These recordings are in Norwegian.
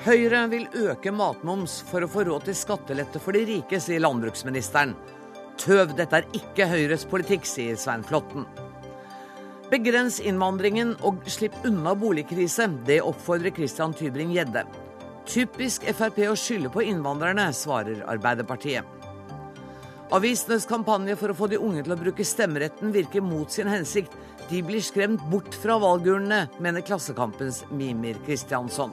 Høyre vil øke matmoms for å få råd til skattelette for de rike, sier landbruksministeren. Tøv, dette er ikke Høyres politikk, sier Svein Flåtten. Begrens innvandringen og slipp unna boligkrise. Det oppfordrer Christian Tybring-Gjedde. Typisk Frp å skylde på innvandrerne, svarer Arbeiderpartiet. Avisenes kampanje for å få de unge til å bruke stemmeretten virker mot sin hensikt. De blir skremt bort fra valgurnene, mener Klassekampens Mimir Kristiansson.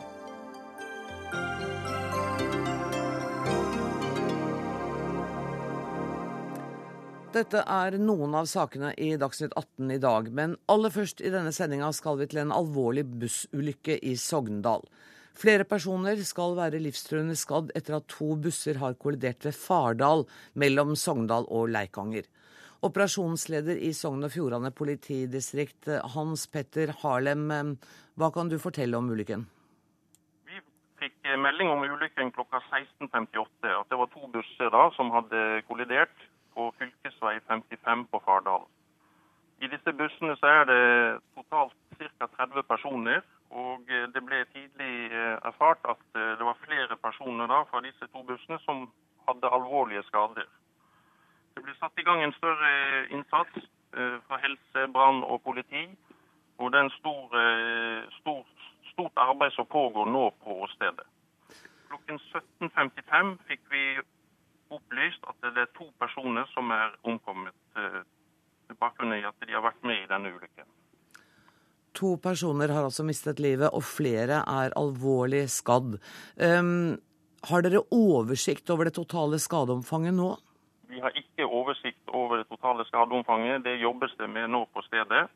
Dette er noen av sakene i Dagsnytt 18 i dag, men aller først i denne sendinga skal vi til en alvorlig bussulykke i Sogndal. Flere personer skal være livstruende skadd etter at to busser har kollidert ved Fardal mellom Sogndal og Leikanger. Operasjonsleder i Sogn og Fjordane politidistrikt, Hans Petter Harlem, hva kan du fortelle om ulykken? Vi fikk melding om ulykken klokka 16.58. At det var to busser da som hadde kollidert på fv. 55 på Fardal. I disse bussene så er det totalt ca. 30 personer. Og det ble tidlig erfart at det var flere personer da fra disse to bussene som hadde alvorlige skader. Det ble satt i gang en større innsats fra helse, brann og politi. Og det er en stor, stor, stort arbeid som pågår nå på stedet. Klokken 17.55 fikk vi opplyst at det er to personer som er omkommet bakgrunn i at de har vært med i denne ulykken. To personer har altså mistet livet, og flere er alvorlig skadd. Um, har dere oversikt over det totale skadeomfanget nå? Vi har ikke oversikt over det totale skadeomfanget. Det jobbes det med nå på stedet.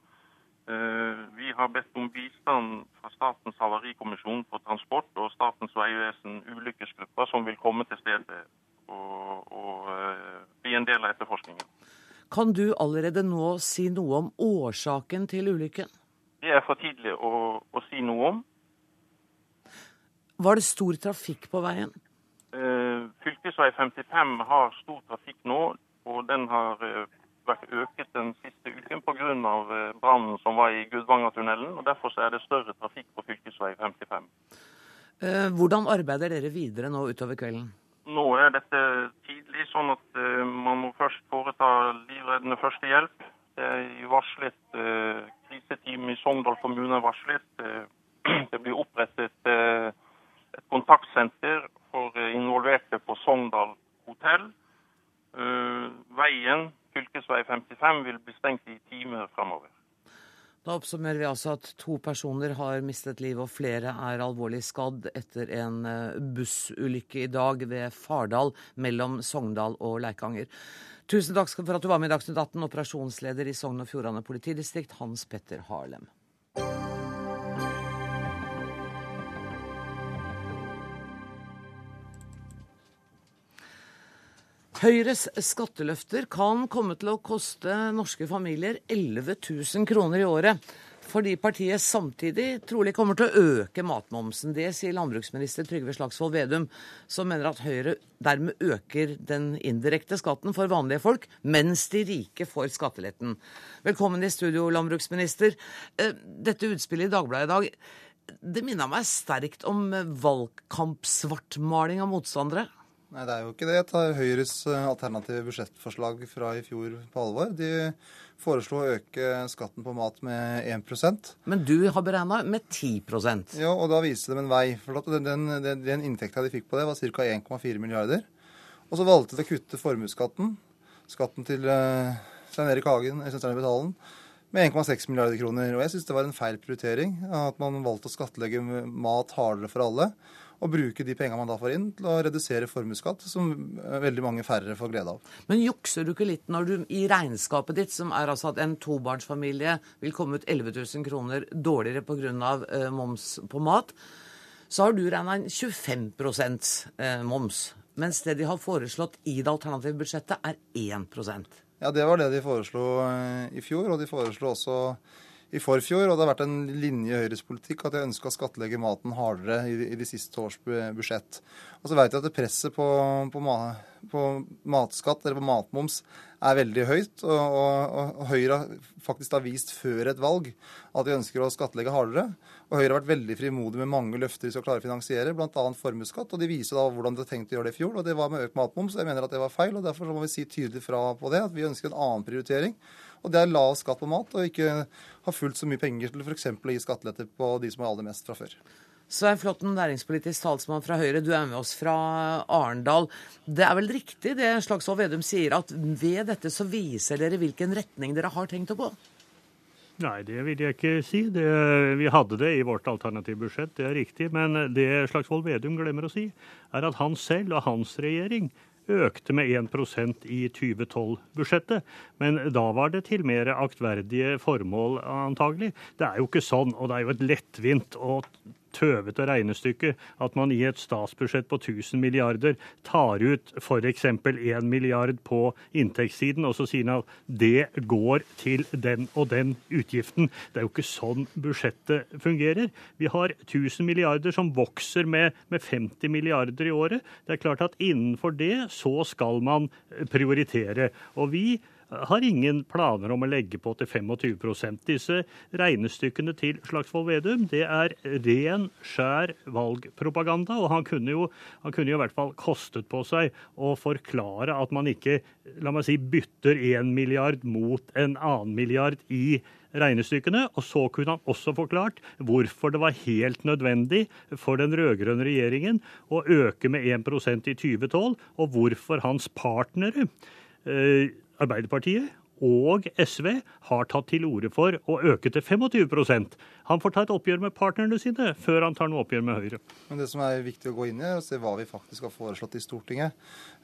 Vi har bedt om bistand fra Statens havarikommisjon for transport og Statens vegvesen ulykkesgrupper, som vil komme til stedet og, og bli en del av etterforskningen. Kan du allerede nå si noe om årsaken til ulykken? Det er for tidlig å, å si noe om. Var det stor trafikk på veien? Eh, Fylkesvei 55 har stor trafikk nå, og den har eh, vært øket den siste uken pga. Eh, brannen som var i Gudvangatunnelen. og Derfor er det større trafikk på fylkesvei 55. Eh, hvordan arbeider dere videre nå utover kvelden? Nå er dette tidlig, sånn at man må først foreta livreddende førstehjelp. Det er varslet kriseteam i Sogndal kommune varslet. Det blir opprettet et kontaktsenter for involverte på Sogndal hotell. Veien, fv. 55, vil bli stengt i timer fremover. Da oppsummerer vi altså at to personer har mistet livet og flere er alvorlig skadd etter en bussulykke i dag ved Fardal mellom Sogndal og Leikanger. Tusen takk for at du var med i Dagsnytt 18, operasjonsleder i Sogn og Fjordane politidistrikt, Hans Petter Harlem. Høyres skatteløfter kan komme til å koste norske familier 11 000 kroner i året. Fordi partiet samtidig trolig kommer til å øke matmomsen. Det sier landbruksminister Trygve Slagsvold Vedum, som mener at Høyre dermed øker den indirekte skatten for vanlige folk, mens de rike får skatteletten. Velkommen i studio, landbruksminister. Dette utspillet i Dagbladet i dag, det minner meg sterkt om valgkampsvartmaling av motstandere. Nei, det er jo ikke det. Jeg tar Høyres alternative budsjettforslag fra i fjor på alvor. De foreslo å øke skatten på mat med 1% Men du har beregna med 10% Ja, og da viste de en vei. For den, den, den inntekta de fikk på det, var ca. 1,4 milliarder. Og så valgte de å kutte formuesskatten, skatten til uh, Stein Erik Hagen, Øystein Betalen, med 1,6 milliarder kroner. Og jeg syns det var en feil prioritering at man valgte å skattlegge mat hardere for alle og bruke de pengene man da får inn, til å redusere formuesskatt, som veldig mange færre får glede av. Men jukser du ikke litt når du i regnskapet ditt, som er altså at en tobarnsfamilie vil komme ut 11 000 kroner dårligere pga. Uh, moms på mat, så har du regna inn 25 uh, moms. Mens det de har foreslått i det alternative budsjettet, er 1% Ja, det var det de foreslo i fjor, og de foreslo også i forfjor, og det har vært en linje i Høyres politikk at jeg ønska å skattlegge maten hardere i, i de siste års budsjett. Og så vet jeg at presset på, på, på, matskatt, eller på matmoms, er veldig høyt. Og, og, og Høyre har faktisk da vist før et valg at de ønsker å skattlegge hardere. Og Høyre har vært veldig frimodig med mange løfter de skal klare å finansiere, bl.a. formuesskatt. Og de viser da hvordan de har tenkt å gjøre det i fjor, og det var med økt matmoms. Jeg mener at det var feil, og derfor må vi si tydelig fra på det, at vi ønsker en annen prioritering. Og det er lav skatt på mat, og ikke ha fullt så mye penger til f.eks. å gi skattelette på de som har aller mest fra før. Svein Flåtten, næringspolitisk talsmann fra Høyre, du er med oss fra Arendal. Det er vel riktig det Slagsvold Vedum sier, at ved dette så viser dere hvilken retning dere har tenkt å gå? Nei, det vil jeg ikke si. Det, vi hadde det i vårt alternative budsjett, det er riktig. Men det Slagsvold Vedum glemmer å si, er at han selv og hans regjering økte med 1% i 2012-budsjettet. Men da var det til mer aktverdige formål, antagelig. Det er jo ikke sånn, og det er jo et lettvint og tøvete regnestykke at man i et statsbudsjett på 1000 milliarder tar ut f.eks. 1 milliard på inntektssiden, og så sier han at det går til den og den utgiften. Det er jo ikke sånn budsjettet fungerer. Vi har 1000 milliarder som vokser med, med 50 milliarder i året. Det er klart at innenfor det så skal man prioritere. Og vi har ingen planer om å legge på til 25% Disse regnestykkene til Slagsvold Vedum det er ren, skjær valgpropaganda. Og han kunne, jo, han kunne jo i hvert fall kostet på seg å forklare at man ikke la meg si, bytter én milliard mot en annen milliard i regnestykkene. Og så kunne han også forklart hvorfor det var helt nødvendig for den rød-grønne regjeringen å øke med 1% i 2012, og hvorfor hans partnere eh, Arbeiderpartiet og SV har tatt til orde for å øke til 25% Han får ta et oppgjør med partnerne sine før han tar noe oppgjør med Høyre. Men Det som er viktig å gå inn i, er å se hva vi faktisk har foreslått i Stortinget.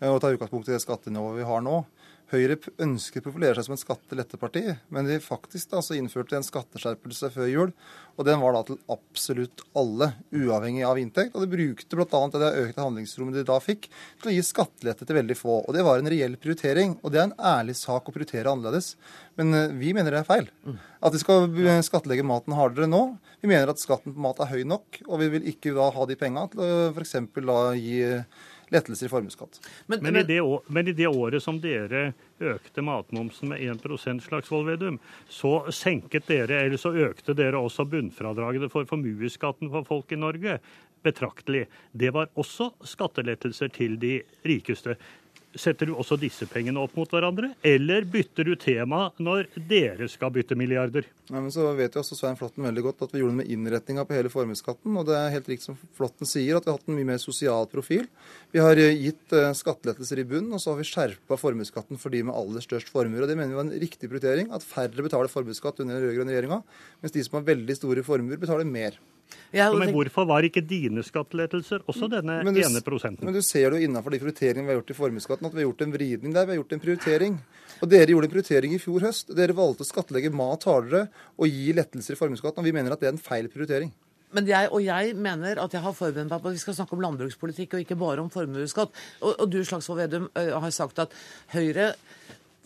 Og ta utgangspunkt i det skattenivået vi har nå. Høyre ønsker å profilere seg som et skatteletteparti, men de faktisk da, innførte en skatteskjerpelse før jul. Og den var da til absolutt alle, uavhengig av inntekt. Og de brukte bl.a. det økte handlingsrommet de da fikk, til å gi skattelette til veldig få. Og det var en reell prioritering. Og det er en ærlig sak å prioritere annerledes. Men eh, vi mener det er feil. At de skal skattlegge maten hardere nå. Vi mener at skatten på mat er høy nok, og vi vil ikke da ha de penga til å f.eks. gi lettelser i formuesskatt. Men, men, men, i det året som dere økte matmomsen med 1 Slagsvold Vedum, så senket dere, eller så økte dere også bunnfradragene for formuesskatten for folk i Norge betraktelig. Det var også skattelettelser til de rikeste. Setter du også disse pengene opp mot hverandre, eller bytter du tema når dere skal bytte milliarder? Nei, men så vet jo også Svein Flåtten veldig godt at vi gjorde det med innretninga på hele formuesskatten. Og det er helt riktig som Flåtten sier, at vi har hatt en mye mer sosial profil. Vi har eh, gitt uh, skattelettelser i bunn, og så har vi skjerpa formuesskatten for de med aller størst formuer. Og det mener vi var en riktig prioritering, at færre betaler formuesskatt under den rød-grønne regjeringa, mens de som har veldig store formuer, betaler mer. Ja, men hvorfor var ikke dine skattelettelser også denne du, ene prosenten? Men du ser jo innenfor de prioriteringene vi har gjort i formuesskatten, at vi har gjort en vridning der. Vi har gjort en prioritering. Og dere gjorde en prioritering i fjor høst. Dere valgte å skattlegge mat hardere og gi lettelser i formuesskatten. Og vi mener at det er en feil prioritering. Men jeg, og jeg mener at jeg har forberedt meg på at vi skal snakke om landbrukspolitikk og ikke bare om formuesskatt. Og, og, du Slagsvold Vedum har sagt at Høyre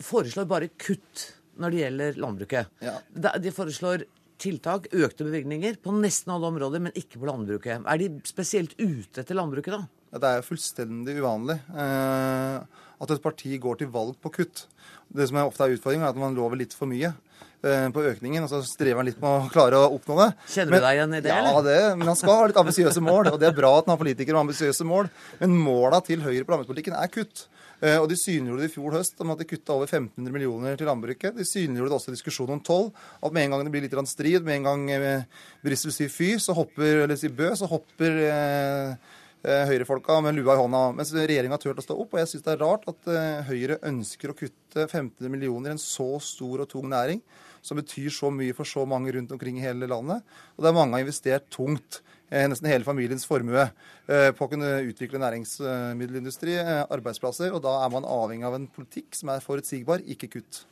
foreslår bare kutt når det gjelder landbruket. Ja. De foreslår tiltak, økte bevilgninger, på nesten alle områder, men ikke på landbruket. Er de spesielt ute etter landbruket, da? Det er fullstendig uvanlig eh, at et parti går til valg på kutt. Det som er ofte er utfordringen, er at man lover litt for mye eh, på økningen, og så strever han litt med å klare å oppnå det. Kjenner du deg igjen i det? Ja, det, men han skal ha litt ambisiøse mål. Og det er bra at han har politikere med ambisiøse mål. Men måla til Høyre på landbrukspolitikken er kutt. Eh, og de synliggjorde det i fjor høst om at de kutta over 1500 millioner til landbruket. De synliggjorde det også i diskusjonen om toll. At med en gang det blir litt strid, med en gang eh, Brussel sier fy, så hopper, eller sier bø, så hopper eh, høyrefolka med lua i hånda. Mens regjeringa har turt å stå opp. Og jeg syns det er rart at eh, Høyre ønsker å kutte 15 millioner i en så stor og tung næring, som betyr så mye for så mange rundt omkring i hele landet. Og der mange har investert tungt Eh, nesten hele familiens formue eh, på å kunne utvikle næringsmiddelindustri, eh, arbeidsplasser. Og da er man avhengig av en politikk som er forutsigbar, ikke kutt.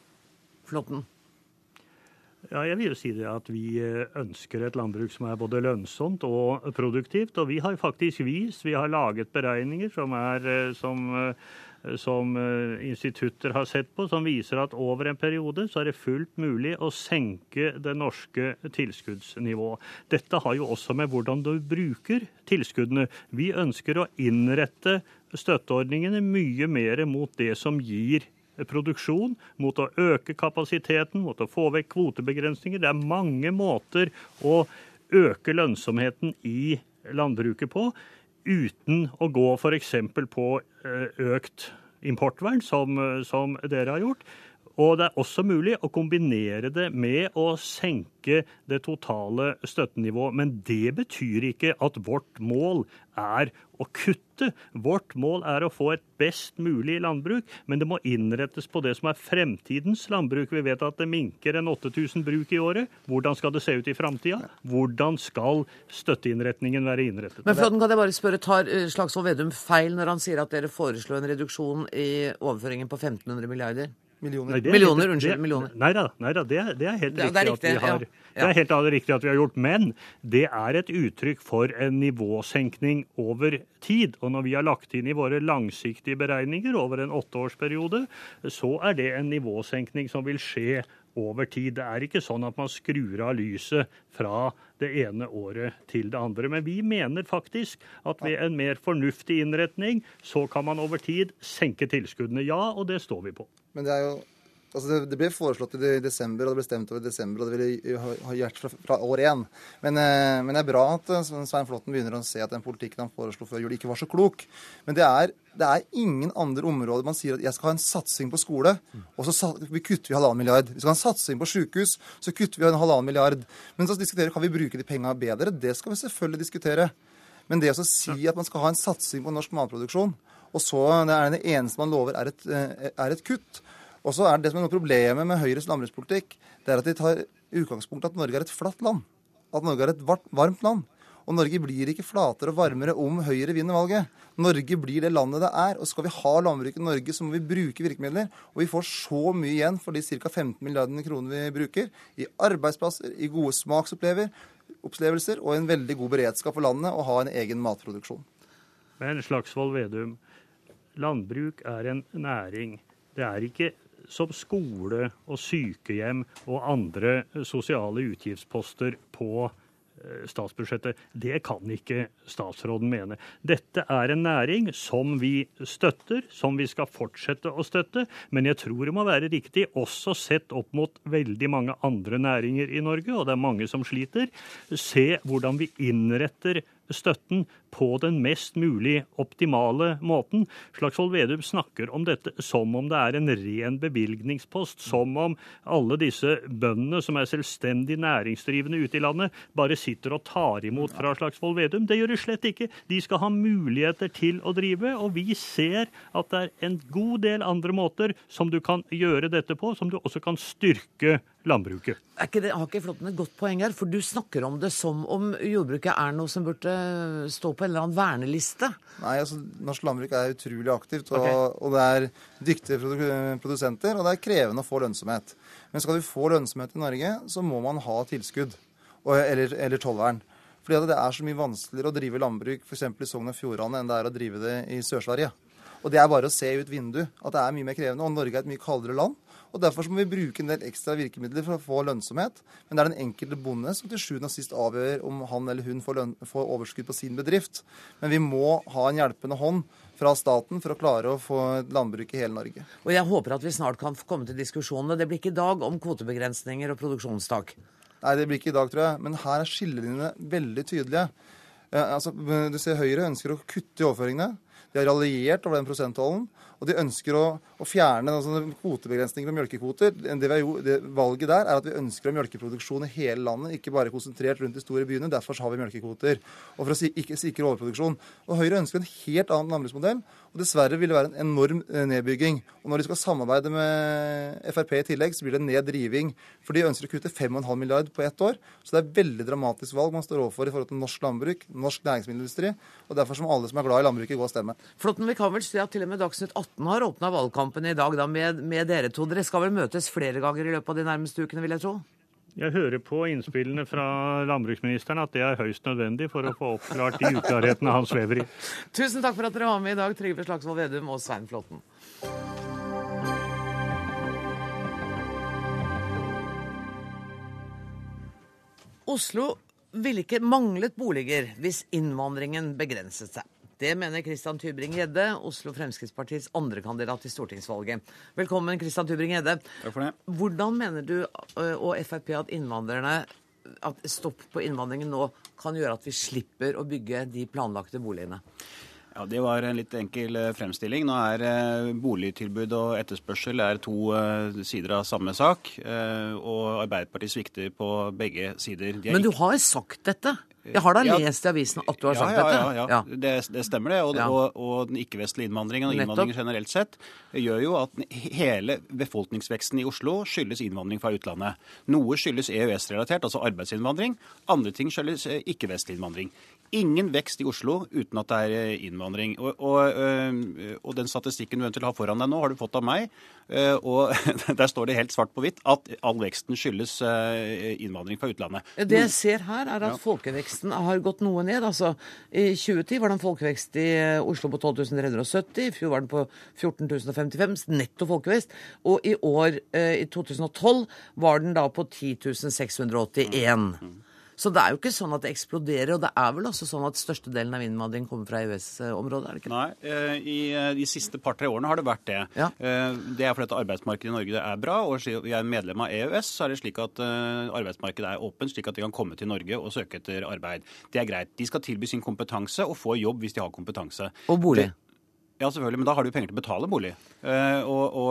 Flåtten. Ja, jeg vil jo si det at Vi ønsker et landbruk som er både lønnsomt og produktivt. Og vi har faktisk vist, vi har laget beregninger som er som som eh, institutter har sett på, som viser at over en periode så er det fullt mulig å senke det norske tilskuddsnivået. Dette har jo også med hvordan du bruker tilskuddene. Vi ønsker å innrette støtteordningene mye mer mot det som gir produksjon, mot å øke kapasiteten, mot å få vekk kvotebegrensninger. Det er mange måter å øke lønnsomheten i landbruket på uten å gå f.eks. på økt importvern, som, som dere har gjort. Og det er også mulig å kombinere det med å senke det totale støttenivået. Men det betyr ikke at vårt mål er å kutte. Vårt mål er å få et best mulig landbruk, men det må innrettes på det som er fremtidens landbruk. Vi vet at det minker en 8000 bruk i året. Hvordan skal det se ut i framtida? Hvordan skal støtteinnretningen være innrettet? Men Flåtten, kan jeg bare spørre, Tar eh, Slagsvold Vedum feil når han sier at dere foreslår en reduksjon i overføringen på 1500 milliarder? Millioner. Nei, er Millioner, helt- unnskyld, det- millioner. Nei da, nei da det, er, det er helt Det- riktig, det er riktig, at vi har, ja. det er helt riktig at vi har gjort. Men det er et uttrykk for en nivåsenkning over tid. Og når vi har lagt inn i våre langsiktige beregninger over en åtteårsperiode, så er det en nivåsenkning som vil skje over tid. Det er ikke sånn at man skrur av lyset fra det ene året til det andre. Men vi mener faktisk at ved en mer fornuftig innretning, så kan man over tid senke tilskuddene. Ja, og det står vi på. Men det er jo Altså det, det ble foreslått i desember, og det ble stemt over i desember, og det ville ha, ha gjort fra, fra år én. Men, eh, men det er bra at eh, Svein Flåtten begynner å se at den politikken han foreslo før jul, ikke var så klok. Men det er, det er ingen andre områder man sier at jeg skal ha en satsing på skole, og så vi kutter vi halvannen milliard. Vi skal ha en satsing på sykehus, så kutter vi en halvannen milliard. Men så diskuterer kan vi bruke de pengene bedre. Det skal vi selvfølgelig diskutere. Men det å si at man skal ha en satsing på norsk matproduksjon, og så det er det eneste man lover, er et, eh, er et kutt. Og så er det det som er noe problemet med Høyres landbrukspolitikk, det er at de tar utgangspunkt at Norge er et flatt land. At Norge er et varmt land. Og Norge blir ikke flatere og varmere om Høyre vinner valget. Norge blir det landet det er. Og skal vi ha landbruk i Norge, så må vi bruke virkemidler. Og vi får så mye igjen for de ca. 15 milliardene kroner vi bruker. I arbeidsplasser, i gode smaksopplevelser og en veldig god beredskap for landet å ha en egen matproduksjon. Men Slagsvold Vedum, landbruk er en næring. Det er ikke som skole og sykehjem og andre sosiale utgiftsposter på eh, statsbudsjettet. Det kan ikke statsråden mene. Dette er en næring som vi støtter, som vi skal fortsette å støtte. Men jeg tror det må være riktig, også sett opp mot veldig mange andre næringer i Norge, og det er mange som sliter, se hvordan vi innretter støtten på den mest mulig optimale måten. Slagsvold Vedum snakker om dette som om det er en ren bevilgningspost, som om alle disse bøndene som er selvstendig næringsdrivende ute i landet, bare sitter og tar imot fra Slagsvold Vedum. Det gjør de slett ikke. De skal ha muligheter til å drive, og vi ser at det er en god del andre måter som du kan gjøre dette på, som du også kan styrke landbruket. Er ikke det, har ikke Flåtten et godt poeng her? For du snakker om det som om jordbruket er noe som burde stå på en eller annen verneliste. Nei, altså Norsk landbruk er utrolig aktivt, og, okay. og det er dyktige produ produsenter, og det er krevende å få lønnsomhet. Men skal du få lønnsomhet i Norge, så må man ha tilskudd og, eller, eller tollvern. Fordi at det er så mye vanskeligere å drive landbruk f.eks. i Sogn og Fjordane enn det er å drive det i Sør-Sverige. Og det er bare å se ut vinduet at det er mye mer krevende. Og Norge er et mye kaldere land. Og Derfor så må vi bruke en del ekstra virkemidler for å få lønnsomhet. Men det er den enkelte bonde som til sjuende og sist avgjør om han eller hun får, løn, får overskudd på sin bedrift. Men vi må ha en hjelpende hånd fra staten for å klare å få landbruk i hele Norge. Og jeg håper at vi snart kan komme til diskusjonene. Det blir ikke i dag om kvotebegrensninger og produksjonstak. Nei, det blir ikke i dag, tror jeg. Men her er skillelinjene veldig tydelige. Eh, altså, du ser Høyre ønsker å kutte i overføringene. De har raljert over den prosenttollen. Og de ønsker å, å fjerne altså, kvotebegrensninger og melkekvoter. Det, gjort, det Valget der er at vi ønsker å ha melkeproduksjon i hele landet, ikke bare konsentrert rundt de store byene. Derfor har vi melkekvoter. Og for å si, ikke sikre overproduksjon. Og Høyre ønsker en helt annen landbruksmodell. Og dessverre vil det være en enorm eh, nedbygging. Og når de skal samarbeide med Frp i tillegg, så blir det neddriving. For de ønsker å kutte 5,5 milliard på ett år. Så det er et veldig dramatisk valg man står overfor i forhold til norsk landbruk, norsk næringsmiddelindustri. Og derfor som alle som er glad i landbruket, gå og stemme. Flåtten, vi kan vel se at til og med Dagsnytt 18 har åpna valgkampen i dag da, med, med dere to. Dere skal vel møtes flere ganger i løpet av de nærmeste ukene, vil jeg tro? Jeg hører på innspillene fra landbruksministeren at det er høyst nødvendig for å få oppklart de uklarhetene han svever i. Tusen takk for at dere var med i dag, Trygve Slagsvold Vedum og Svein Flåtten. Oslo ville ikke manglet boliger hvis innvandringen begrenset seg. Det mener Christian Tybring-Gjedde, Oslo Fremskrittspartiets andrekandidat til stortingsvalget. Velkommen, Christian Tybring-Gjedde. Takk for det. Hvordan mener du og Frp at innvandrerne at stopp på innvandringen nå kan gjøre at vi slipper å bygge de planlagte boligene? Ja, Det var en litt enkel eh, fremstilling. Nå er eh, boligtilbud og etterspørsel er to eh, sider av samme sak. Og Arbeiderpartiet svikter på begge sider. Men du har sagt dette? Jeg har da ja, lest i avisen at du har sagt ja, ja, dette? Ja, ja. Det, det, stemmer det. Og, og, og den ikke-vestlige innvandringen og innvandringen generelt sett gjør jo at hele befolkningsveksten i Oslo skyldes innvandring fra utlandet. Noe skyldes EØS-relatert, altså arbeidsinnvandring. Andre ting skyldes ikke-vestlig innvandring ingen vekst i Oslo uten at det er eh, innvandring. Og, og, eh, og, den statistikken du eventuelt har foran deg nå, har du fått av meg. Eh, og der står det helt svart på hvitt at all veksten skyldes innvandring fra utlandet. Det jeg ser her, er at ja. folkeveksten har gått noe ned. Altså, I 2010 var det en folkevekst i Oslo på 12 370. I fjor var den på 14 055, netto folkevekst. Og i år, i 2012, var den da på 10 681. Mm. Så det er jo ikke sånn at det eksploderer. Og det er vel også sånn at størstedelen av innvandring kommer fra EØS-området? er det ikke det? Nei, eh, i eh, de siste par-tre årene har det vært det. Ja. Eh, det er fordi at arbeidsmarkedet i Norge er bra, og vi er medlem av EØS, så er det slik at arbeidsmarkedet er åpent, slik at de kan komme til Norge og søke etter arbeid. Det er greit. De skal tilby sin kompetanse og få jobb hvis de har kompetanse. Og bolig. Det, ja, selvfølgelig, men da har du penger til å betale bolig. Eh, og, og,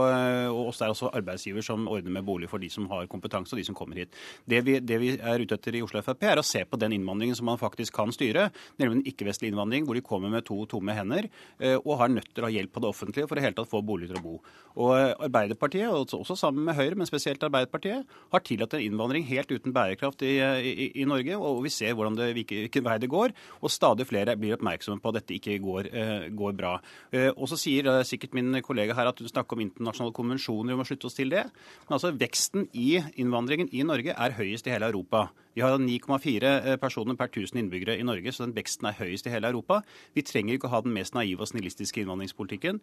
og oss er også arbeidsgiver som ordner med bolig for de som har kompetanse og de som kommer hit. Det vi, det vi er ute etter i Oslo Frp, er å se på den innvandringen som man faktisk kan styre, nemlig den ikke-vestlige innvandring, hvor de kommer med to tomme hender eh, og har nødt til å ha hjelp på det offentlige for i hele tatt få bolig til å bo. Og Arbeiderpartiet, også sammen med Høyre, men spesielt Arbeiderpartiet, har tillatt en innvandring helt uten bærekraft i, i, i Norge, og vi ser det, hvilken vei det går, og stadig flere blir oppmerksomme på at dette ikke går, går bra. Eh, og så sier eh, sikkert min kollega her at hun snakker om internasjonale konvensjoner, vi må slutte oss til det. Men altså veksten i innvandringen i Norge er høyest i hele Europa. Vi har 9,4 eh, personer per 1000 innbyggere i Norge, så den veksten er høyest i hele Europa. Vi trenger ikke å ha den mest naive og snillistiske innvandringspolitikken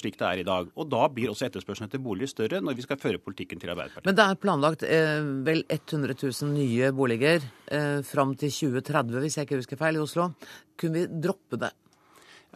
slik det er i dag. Og da blir også etterspørselen etter boliger større når vi skal føre politikken til Arbeiderpartiet. Men det er planlagt eh, vel 100 000 nye boliger eh, fram til 2030, hvis jeg ikke husker feil, i Oslo. Kunne vi droppe det?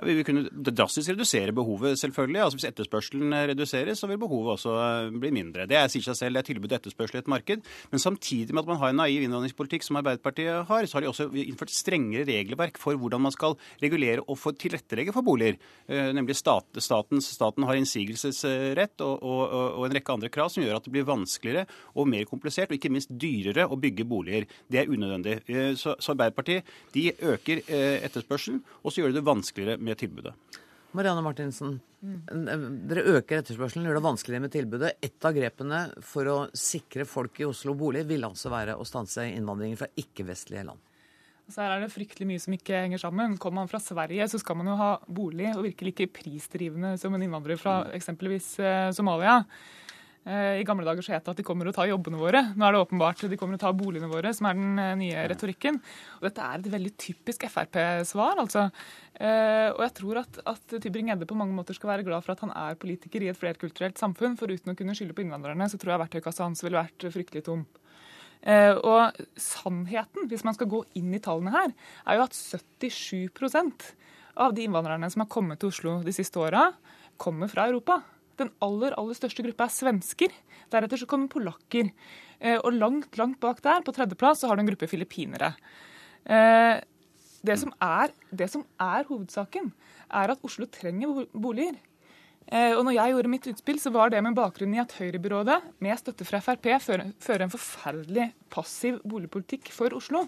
Vi vil kunne drastisk redusere behovet, selvfølgelig. Altså Hvis etterspørselen reduseres, så vil behovet også eh, bli mindre. Det sier seg selv, det er tilbud og etterspørsel i et marked. Men samtidig med at man har en naiv innvandringspolitikk som Arbeiderpartiet har, så har de også innført strengere regelverk for hvordan man skal regulere og tilrettelegge for boliger. Eh, nemlig stat, statens, Staten har innsigelsesrett og, og, og, en rekke andre krav som gjør at det blir vanskeligere og mer komplisert, og ikke minst dyrere å bygge boliger. Det er unødvendig. Eh, så, så Arbeiderpartiet de øker etterspørselen, og så gjør det det vanskeligere med tilbudet. Marianne Martinsen, mm. dere øker etterspørselen, gjør det vanskeligere med tilbudet. Et av grepene for å sikre folk i Oslo bolig vil altså være å stanse innvandringen fra ikke-vestlige land. Så her er det fryktelig mye som ikke henger sammen. Kommer man fra Sverige, så skal man jo ha bolig og virker like prisdrivende som en innvandrer fra eksempelvis eh, Somalia. Eh, I gamle dager så het det at de kommer og tar jobbene våre. Nå er det åpenbart de kommer og tar boligene våre, som er den eh, nye retorikken. Og dette er et veldig typisk Frp-svar, altså. Eh, og jeg tror at, at Tybring-Gjedde på mange måter skal være glad for at han er politiker i et flerkulturelt samfunn, for uten å kunne skylde på innvandrerne, så tror jeg verktøykassa hans ville vært fryktelig tom. Og sannheten, hvis man skal gå inn i tallene her, er jo at 77% av de innvandrerne som har kommet til Oslo de siste åra, kommer fra Europa. Den aller aller største gruppa er svensker. Deretter så kommer polakker. Eh, og langt langt bak der, på tredjeplass, så har du en gruppe filippinere. Eh, det som, er, det som er hovedsaken, er at Oslo trenger boliger. Eh, og når jeg gjorde mitt utspill, så var det med bakgrunn i at Høyrebyrådet, med støtte fra Frp, fører en forferdelig passiv boligpolitikk for Oslo.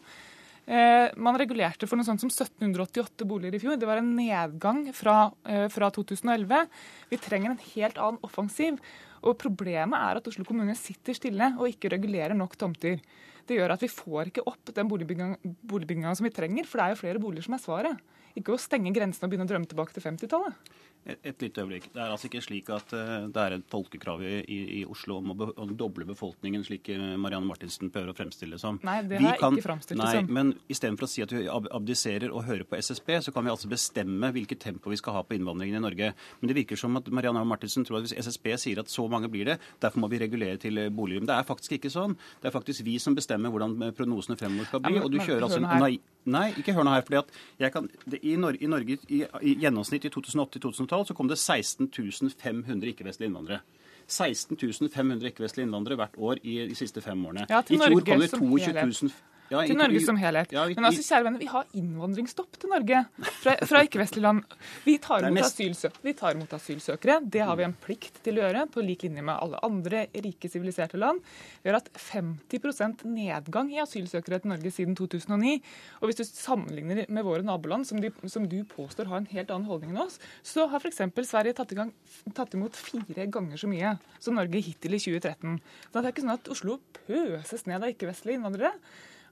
Eh, man regulerte for noe sånt som 1788 boliger i fjor. Det var en nedgang fra, eh, fra 2011. Vi trenger en helt annen offensiv. Og Problemet er at Oslo kommune sitter stille og ikke regulerer nok tomter. Det gjør at vi får ikke opp den boligbygginga som vi trenger, for det er jo flere boliger som er svaret. Ikke å stenge grensene og begynne å drømme tilbake til 50-tallet. Et, et lite øyeblikk. Det er altså ikke slik at uh, det er et folkekrav i, i, i Oslo om å, be, å, doble befolkningen, slik eh, Marianne Martinsen prøver å fremstille det som. Nei, det har jeg kan, ikke fremstilt det som. Men istedenfor å si at vi abdiserer og hører på SSB, så kan vi altså bestemme hvilket tempo vi skal ha på innvandringen i Norge. Men det virker som at Marianne Martinsen tror at hvis SSB sier at så mange blir det, derfor må vi regulere til eh, boliger. Men det er faktisk ikke sånn. Det er faktisk vi som bestemmer hvordan prognosene fremover skal bli. Ja, men, og du kjører altså nei, nei, ikke hør nå her. fordi at jeg kan, det, i, Norge, i, Norge i, i gjennomsnitt i 2008-2012 så kom det 16 16 500 ikke-vestlige innvandrere. 16 500 ikke-vestlige innvandrere hvert år i de siste fem årene. Ja, I fjor kom det 22 000 ja, til Norge som helhet. Ja, Men altså, kjære venner, vi har innvandringsstopp til Norge fra, fra ikke-vestlige land. Vi tar, mest... vi tar imot asylsøkere. Det har vi en plikt til å gjøre, på lik linje med alle andre rike, siviliserte land. Vi har hatt 50% nedgang i asylsøkere til Norge siden 2009. Og hvis du sammenligner med våre naboland, som, de, som du påstår har en helt annen holdning enn oss, så har f.eks. Sverige tatt, gang, tatt, imot fire ganger så mye som Norge hittil i 2013. Så det er ikke sånn at Oslo pøses ned av ikke-vestlige innvandrere.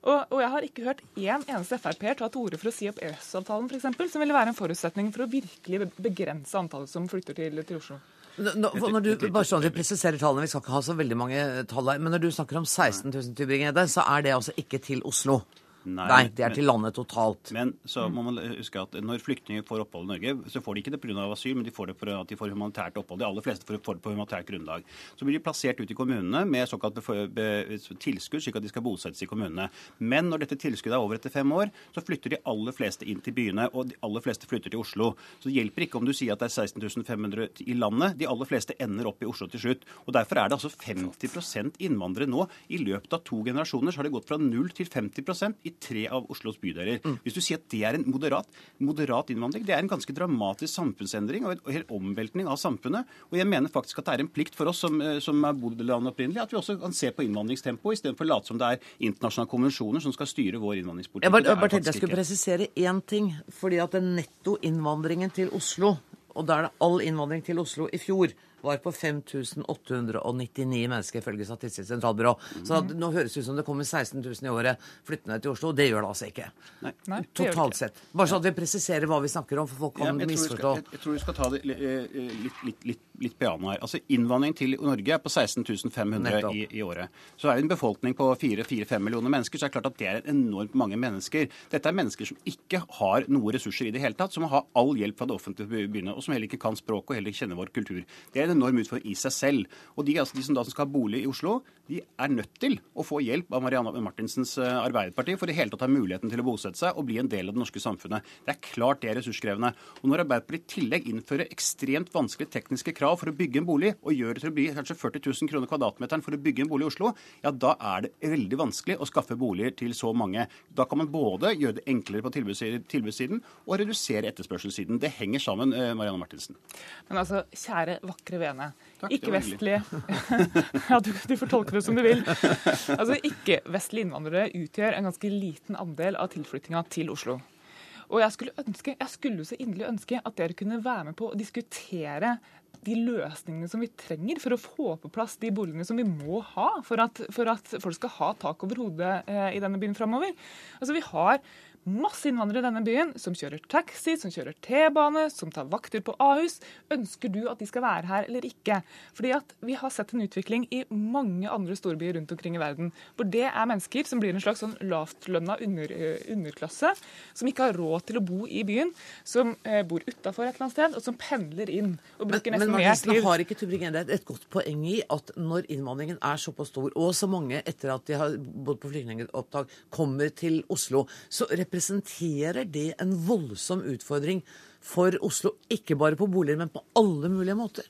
Og, og, jeg har ikke hørt én eneste Frp-er ta til orde for å si opp EØS-avtalen, f.eks., som ville være en forutsetning for å virkelig begrense antallet som flytter til, til Oslo. Nå, når du, bare sånn at Vi presiserer tallene, vi skal ikke ha så veldig mange tall her. Men når du snakker om 16 000 Tybring-Gjedde, så er det altså ikke til Oslo? Nei, Nei, det er til landet totalt. Men så må man huske at når flyktninger får opphold i Norge, så får de ikke det pga. asyl, men de får det for at de får humanitært opphold. De aller fleste får det på humanitært grunnlag. Så blir de plassert ut i kommunene med såkalt tilskudd, slik at de skal bosettes i kommunene. Men når dette tilskuddet er over etter fem år, så flytter de aller fleste inn til byene, og de aller fleste flytter til Oslo. Så det hjelper ikke om du sier at det er 16 500 i landet. De aller fleste ender opp i Oslo til slutt. Og Derfor er det altså 50% innvandrere nå. I løpet av to generasjoner så har det gått fra 0 til 50 i tre av Oslos bydeler. Mm. Hvis du sier at det er en moderat, moderat, innvandring, det er en ganske dramatisk samfunnsendring og en hel omveltning av samfunnet. Og jeg mener faktisk at det er en plikt for oss som, eh, som er bodd i landet opprinnelig, at vi også kan se på innvandringstempoet, istedenfor å late som det er internasjonale konvensjoner som skal styre vår innvandringspolitikk. Jeg bare, bare tenkte jeg skulle presisere én ting. fordi at den netto innvandringen til Oslo, og da er det all innvandring til Oslo i fjor var på 5899 mennesker, ifølge Statistisk sentralbyrå. Så at, nå høres det ut som det kommer 16 000 i året flyttende til Oslo. Det gjør det altså ikke. Nei. Nei Totalt sett. Bare så at vi presiserer hva vi snakker om, for folk kan ja, misforstå. Jeg, jeg, tror vi skal ta det litt, litt, litt, litt piano her. Altså Innvandring til Norge er på 16 500 i, i, året. Så er det en befolkning på 4-5 millioner mennesker, så er det klart at det er enormt mange mennesker. Dette er mennesker som ikke har noe ressurser i det hele tatt, som har all hjelp fra det offentlige begynne, og som heller ikke kan språket og heller ikke kjenner vår kultur. Det er en enorm utfordring i seg selv. Og de, altså, de som da skal ha bolig i Oslo, de er nødt til å få hjelp av Marianne Martinsens eh, Arbeiderparti for i hele tatt ha muligheten til å bosette seg og bli en del av det norske samfunnet. Det er klart det er ressurskrevende. Og når Arbeiderpartiet i tillegg innfører ekstremt vanskelige tekniske krav for å bygge en bolig, og gjør det til å bli kanskje 40 000 kroner kvadratmeteren for å bygge en bolig i Oslo, ja da er det veldig vanskelig å skaffe boliger til så mange. Da kan man både gjøre det enklere på tilbudssiden og redusere etterspørselssiden. Det henger sammen, eh, Marianne Martinsen. Men altså, kjære vakre vene. Ikke-vestlige Ja, du, du får tolke det som du vil. Altså, Ikke-vestlige innvandrere utgjør en ganske liten andel av tilflyttinga til Oslo. Og jeg skulle, ønske, jeg skulle så inderlig ønske at dere kunne være med på å diskutere de løsningene som vi trenger for å få på plass de boligene som vi må ha for at, for at folk skal ha tak over hodet eh, i denne byen framover. Altså, vi har masse innvandrere i denne byen som kjører taxi, som kjører T-bane, som tar vakter på Ahus. Ønsker du at de skal være her eller ikke? Fordi at vi har sett en utvikling i mange andre storbyer rundt omkring i verden, hvor det er mennesker som blir en slags sånn lavtlønna under, eh, underklasse, som ikke har råd til å bo i byen, som eh, bor utafor et eller annet sted, og som pendler inn og bruker nesten mer tid. Men har ikke Tubring-Gjedde et godt poeng i at når innvandringen er såpass stor, og så mange etter at de har bodd på flyktningopptak, kommer til Oslo, så representerer det en voldsom utfordring for Oslo, ikke bare på boliger, men på alle mulige måter.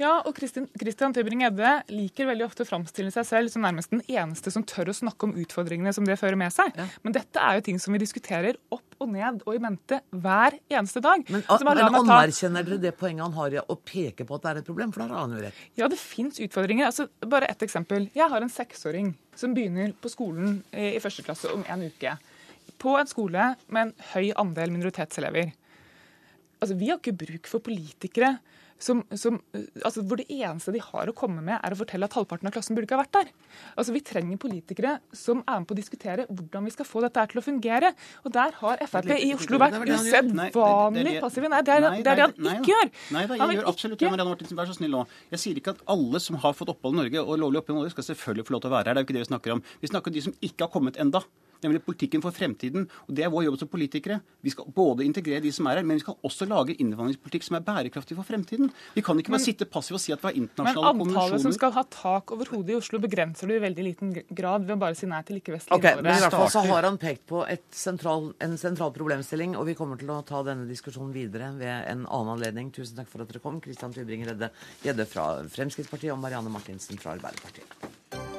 Ja, og Christian Tybring-Gjedde liker veldig ofte å framstille seg selv som nærmest den eneste som tør å snakke om utfordringene som det fører med seg. Ja. Men dette er jo ting som vi diskuterer opp og ned og i mente hver eneste dag. Men, men anerkjenner dere det poenget han har i å peke på at det er et problem? For da har han jo rett. Ja, det fins utfordringer. Altså, bare ett eksempel. Jeg har en seksåring som begynner på skolen i første klasse om en uke på en skole med en høy andel minoritetselever. Altså, Vi har ikke bruk for politikere som, som, altså hvor det eneste de har å komme med, er å fortelle at halvparten av klassen burde ikke ha vært der. Altså Vi trenger politikere som er med på å diskutere hvordan vi skal få dette her til å fungere. Og der har Frp i Oslo vært usedvanlig passive. Nei, det, er det han ikke gjør. Nei da, jeg gjør absolutt det, Marianne Martinsen. Vær så snill nå. Jeg sier ikke at alle som har fått opphold i Norge og lovlig opphold i Norge, skal selvfølgelig få lov til å være her. Det er jo ikke det vi snakker om. Vi snakker om de som ikke har kommet enda nemlig politikken for fremtiden. Og Det er vår jobb som politikere. Vi skal både integrere de som er her, men vi skal også lage innvandringspolitikk som er bærekraftig for fremtiden. Vi kan ikke bare men, sitte passive og si at vi har internasjonale konvensjoner. Men antallet som skal ha tak over hodet i Oslo, begrenser du i veldig liten grad ved å bare si nei til ikke-vestlige okay, Men i hvert fall så har han pekt på sentral, en sentral problemstilling, og vi kommer til å ta denne diskusjonen videre ved en annen anledning. Tusen takk for at dere kom. Kristian Tybring-Gjedde fra Fremskrittspartiet og Marianne Martinsen fra Arbeiderpartiet.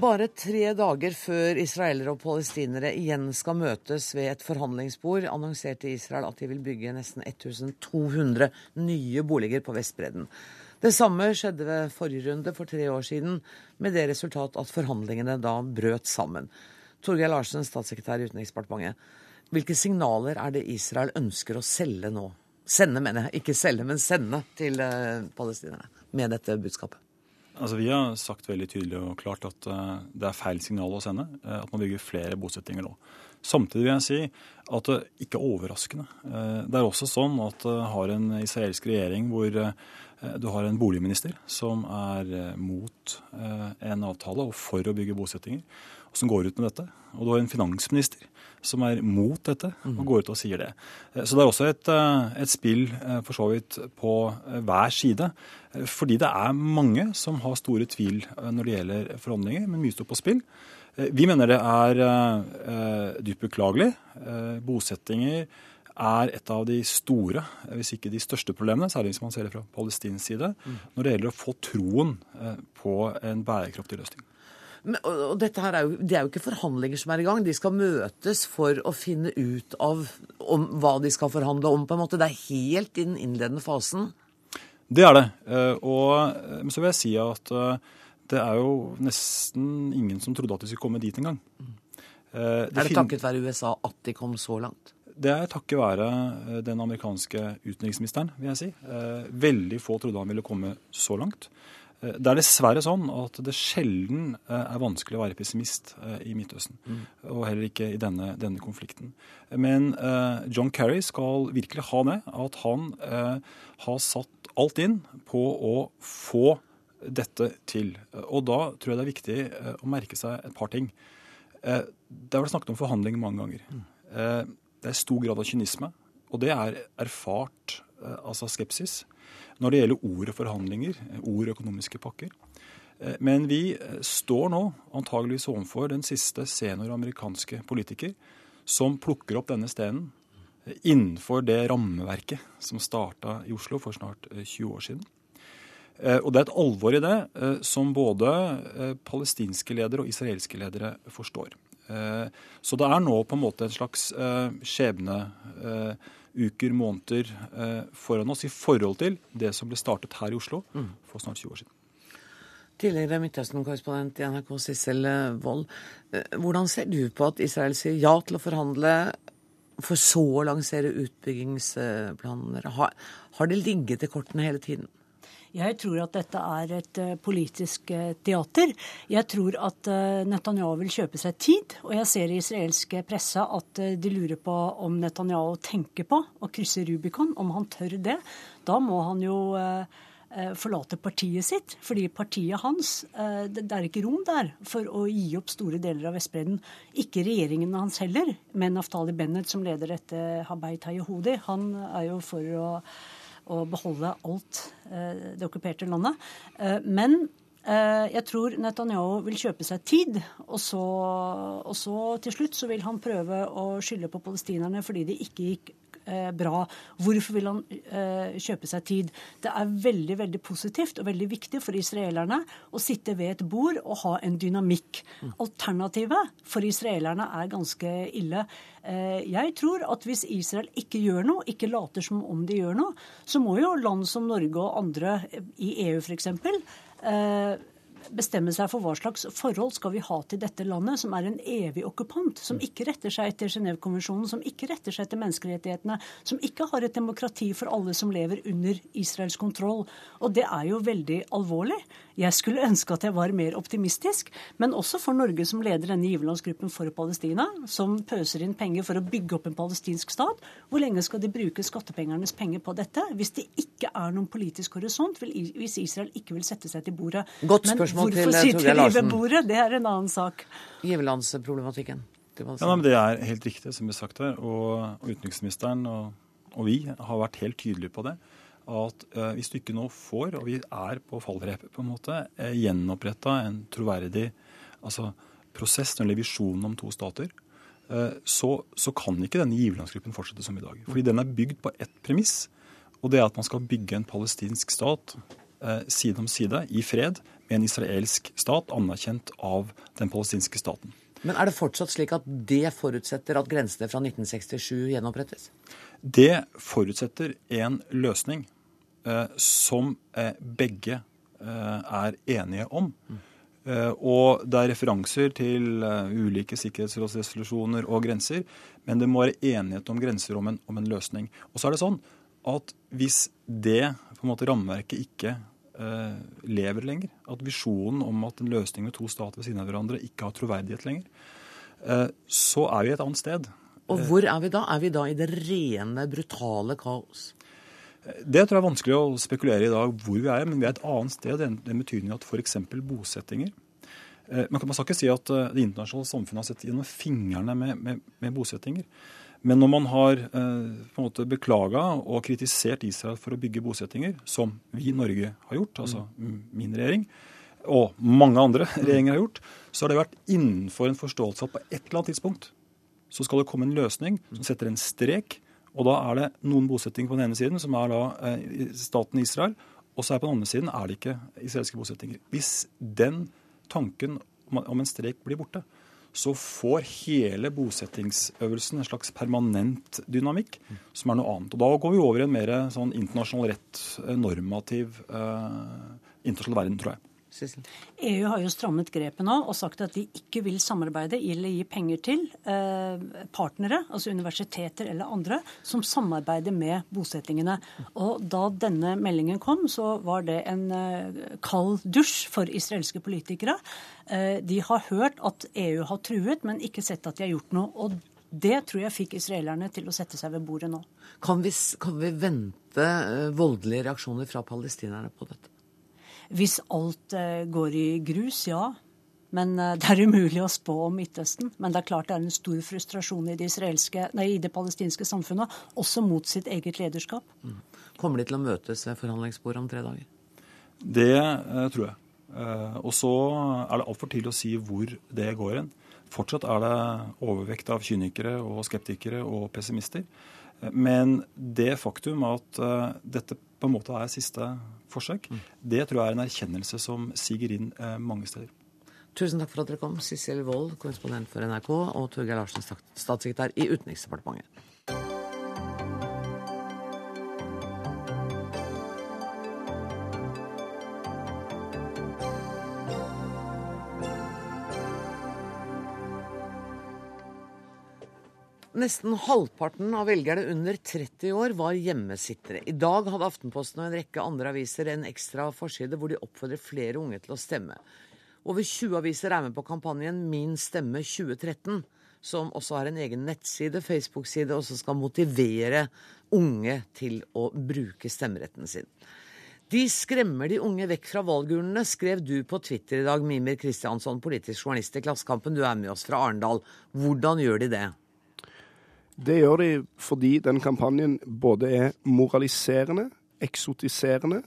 Bare tre dager før israelere og palestinere igjen skal møtes ved et forhandlingsbord, annonserte Israel at de vil bygge nesten 1200 nye boliger på Vestbredden. Det samme skjedde ved forrige runde for tre år siden, med det resultat at forhandlingene da brøt sammen. Torgeir Larsen, statssekretær i Utenriksdepartementet. Hvilke signaler er det Israel ønsker å selge nå? Sende, mener jeg. Ikke selge, men sende til eh, palestinerne med dette budskapet. Altså, vi har sagt veldig tydelig og klart at uh, det er feil signal å sende. Uh, at man bygger flere bosettinger nå. Samtidig vil jeg si at det uh, ikke er overraskende. Uh, det er også sånn at du har en israelsk regjering hvor du har en boligminister som er mot en avtale og for å bygge bosettinger, og som går ut med dette. Og du har en finansminister som er mot dette, og mm. går ut og sier det. Så det er også et, et spill for så vidt på hver side. Fordi det er mange som har store tvil eh, når det gjelder forhandlinger, men mye står på spill. Eh, vi mener det er eh, dypt beklagelig. Eh, bosettinger er et av de store, hvis ikke de største problemene, særlig hvis man ser det fra palestinsk side, mm. når det gjelder å få troen eh, på en bærekraftig løsning. Men, og dette her er jo, Det er jo ikke forhandlinger som er i gang. De skal møtes for å finne ut av om, hva de skal forhandle om. på en måte. Det er helt i den innledende fasen. Det er det. Eh, og eh, så vil jeg si at eh, det er jo nesten ingen som trodde at de skulle komme dit engang. Det er det takket være USA at de kom så langt? Det er takket være den amerikanske utenriksministeren, vil jeg si. Veldig få trodde han ville komme så langt. Det er dessverre sånn at det sjelden er vanskelig å være pessimist i Midtøsten. Mm. Og heller ikke i denne, denne konflikten. Men John Kerry skal virkelig ha det, at han har satt alt inn på å få dette til. Og da tror jeg det er viktig eh, å merke seg et par ting. Eh, det har vært snakket om forhandling mange ganger. Eh, det er stor grad av kynisme, og det er erfart altså skepsis når det gjelder ord og forhandlinger, ord og økonomiske pakker. Men vi står nå antageligvis overfor den siste senior amerikanske politiker som plukker opp denne stenen innenfor det rammeverket som starta i Oslo for snart 20 eh, år siden. Eh, og det er et alvor i det eh, som både palestinske ledere og israelske ledere forstår. Så det er nå på en måte en slags skjebne, uker, måneder foran oss i forhold til det som ble startet her i Oslo mm. for snart 20 år siden. Tidligere Midtøsten-korrespondent i NRK Sissel Wold. Hvordan ser du på at Israel sier ja til å forhandle for så å lansere utbyggingsplaner? Har, har det ligget i kortene hele tiden? Jeg tror at dette er et uh, politisk uh, teater. Jeg tror at uh, Netanyahu vil kjøpe seg tid. Og jeg ser i israelske presse at de lurer på om Netanyahu tenker på å krysse Rubicon, om han tør det. Da må han jo Eh, forlate partiet sitt. Fordi partiet hans eh, Det er ikke rom der for å gi opp store deler av Vestbredden. Ikke regjeringen hans heller, men Naftali Bennett, som leder dette Habeit Hayahudi, han er jo for å, å beholde alt eh, det okkuperte landet. Men jeg tror Netanyahu vil kjøpe seg tid, og så, og så, til slutt så vil han prøve å skylde på palestinerne fordi de ikke gikk eh, bra. Hvorfor vil han eh, kjøpe seg tid? Det er veldig veldig positivt og veldig viktig for israelerne å sitte ved et bord og ha en dynamikk. Alternativet for israelerne er ganske ille. Eh, jeg tror at hvis Israel ikke gjør noe, ikke later som om de gjør noe, så må jo land som Norge og andre i EU f.eks. Bestemme seg for hva slags forhold skal vi ha til dette landet, som er en evig okkupant, som ikke retter seg etter Genévekonvensjonen, som ikke retter seg etter menneskerettighetene, som ikke har et demokrati for alle som lever under Israels kontroll. Og det er jo veldig alvorlig. Jeg skulle ønske at jeg var mer optimistisk, men også for Norge som leder denne giverlandsgruppen for Palestina, som pøser inn penger for å bygge opp en palestinsk stat. Hvor lenge skal de bruke skattepengernes penger på dette? Hvis det ikke er noen politisk horisont, hvis Israel ikke vil sette seg til bordet. Godt spørsmål hvorfor sitter de ved bordet? Det er en annen sak. Giverlandsproblematikken. Ja, men Det er helt riktig, som vi har sagt her. Og, utenriksministeren og, og vi har vært helt tydelige på det at uh, hvis du ikke nå får, og vi er på fallrepet, på en måte, uh, gjenoppretta en troverdig altså, prosess når det gjelder visjonen om to stater, uh, så, så, kan ikke denne giverlandsgruppen fortsette som i dag. Fordi den er bygd på ett premiss, og det er at man skal bygge en palestinsk stat side om side i fred med en israelsk stat anerkjent av den palestinske staten. Men er det fortsatt slik at det forutsetter at grensene fra 1967 gjenopprettes? Det forutsetter en løsning eh, som eh, begge eh, er enige om. Eh, og det er referanser til eh, ulike sikkerhetsrådsresolusjoner og grenser, men det må være enighet om grenser om en, om en, løsning. Og så er det sånn at hvis det på en måte rammeverket ikke lever lenger, at visjonen om at en løsning med to stater ved siden av hverandre ikke har troverdighet lenger, så er vi et annet sted. Og hvor er vi da? Er vi da i det rene, brutale kaos? Det tror jeg er vanskelig å spekulere i dag hvor vi er, men vi er et annet sted. Det den betydning at f.eks. bosettinger eh, Man kan ikke si at eh, det internasjonale samfunnet har sett gjennom fingrene med, med, med bosettinger. Men når man har eh, på en måte beklaga og kritisert Israel for å bygge bosettinger, som vi i Norge har gjort, altså min regjering, og mange andre regjeringer har gjort, så har det vært innenfor en forståelse at på et eller annet tidspunkt så skal det komme en løsning som setter en strek. Og da er det noen bosettinger på den ene siden, som er da eh, staten Israel. Og så er på den andre siden er det ikke israelske bosettinger. Hvis den tanken om en strek blir borte, så får hele bosettingsøvelsen en slags permanent dynamikk, som er noe annet. Og Da går vi over i en mer sånn internasjonal rett, eh, normativ eh, internasjonal verden, tror jeg. EU har jo strammet grepet nå og sagt at de ikke vil samarbeide eller gi penger til eh, partnere, altså universiteter eller andre, som samarbeider med bosettingene. Og da denne meldingen kom, så var det en eh, kald dusj for israelske politikere. Eh, de har hørt at EU har truet, men ikke sett at de har gjort noe. og det tror jeg fikk israelerne til å sette seg ved bordet nå. Kan vi, kan vi vente voldelige reaksjoner fra palestinerne på dette? Hvis alt eh, går i grus, ja. Men eh, det er umulig å spå om Midtøsten. Men det er klart det er en stor frustrasjon i det, nei, i det palestinske samfunnet, også mot sitt eget lederskap. Mm. Kommer de til å møtes ved forhandlingsbordet om tre dager? Det eh, tror jeg. Eh, og så er det altfor tidlig å si hvor det går hen. Fortsatt er det overvekt av kynikere og skeptikere og pessimister. Eh, men det faktum at eh, dette på en måte er siste forsøk, det tror jeg er en erkjennelse som siger inn uh, mange steder. Tusen takk for at dere kom, Sissel Wold, korrespondent for NRK, og Torgeir Larsen, statssekretær i Utenriksdepartementet. Nesten halvparten av velgerne under 30 år var hjemmesittere. I dag hadde Aftenposten og en rekke andre aviser en ekstra forside hvor de oppfordrer flere unge til å stemme. Over 20 aviser er med på kampanjen Min stemme 2013, som også har en egen nettside, Facebook-side, og som skal motivere unge til å bruke stemmeretten sin. De skremmer de unge vekk fra valgurnene, skrev du på Twitter i dag, Mimir Kristiansson, politisk journalist i Klassekampen. Du er med oss fra Arendal. Hvordan gjør de det? Det gjør de fordi den kampanjen både er moraliserende, eksotiserende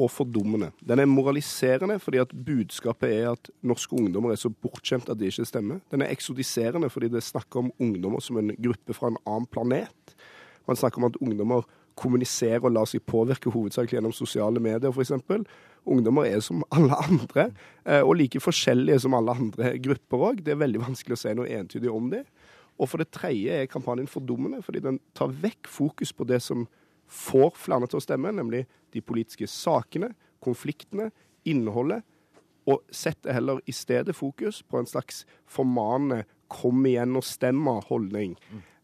og fordummende. Den er moraliserende fordi at budskapet er at norske ungdommer er så bortskjemt at de ikke stemmer. Den er eksotiserende fordi det snakker om ungdommer som en gruppe fra en annen planet. Man snakker om at ungdommer kommuniserer og lar seg påvirke hovedsakelig gjennom sosiale medier, f.eks. Ungdommer er som alle andre, eh, og like forskjellige som alle andre grupper òg. Det er veldig vanskelig å si noe entydig om det. Og for det tredje er kampanjen fordummende, fordi den tar vekk fokus på det som får flere til å stemme, nemlig de politiske sakene, konfliktene, innholdet, og setter heller i stedet fokus på en slags formanende 'kom igjen og stemme holdning,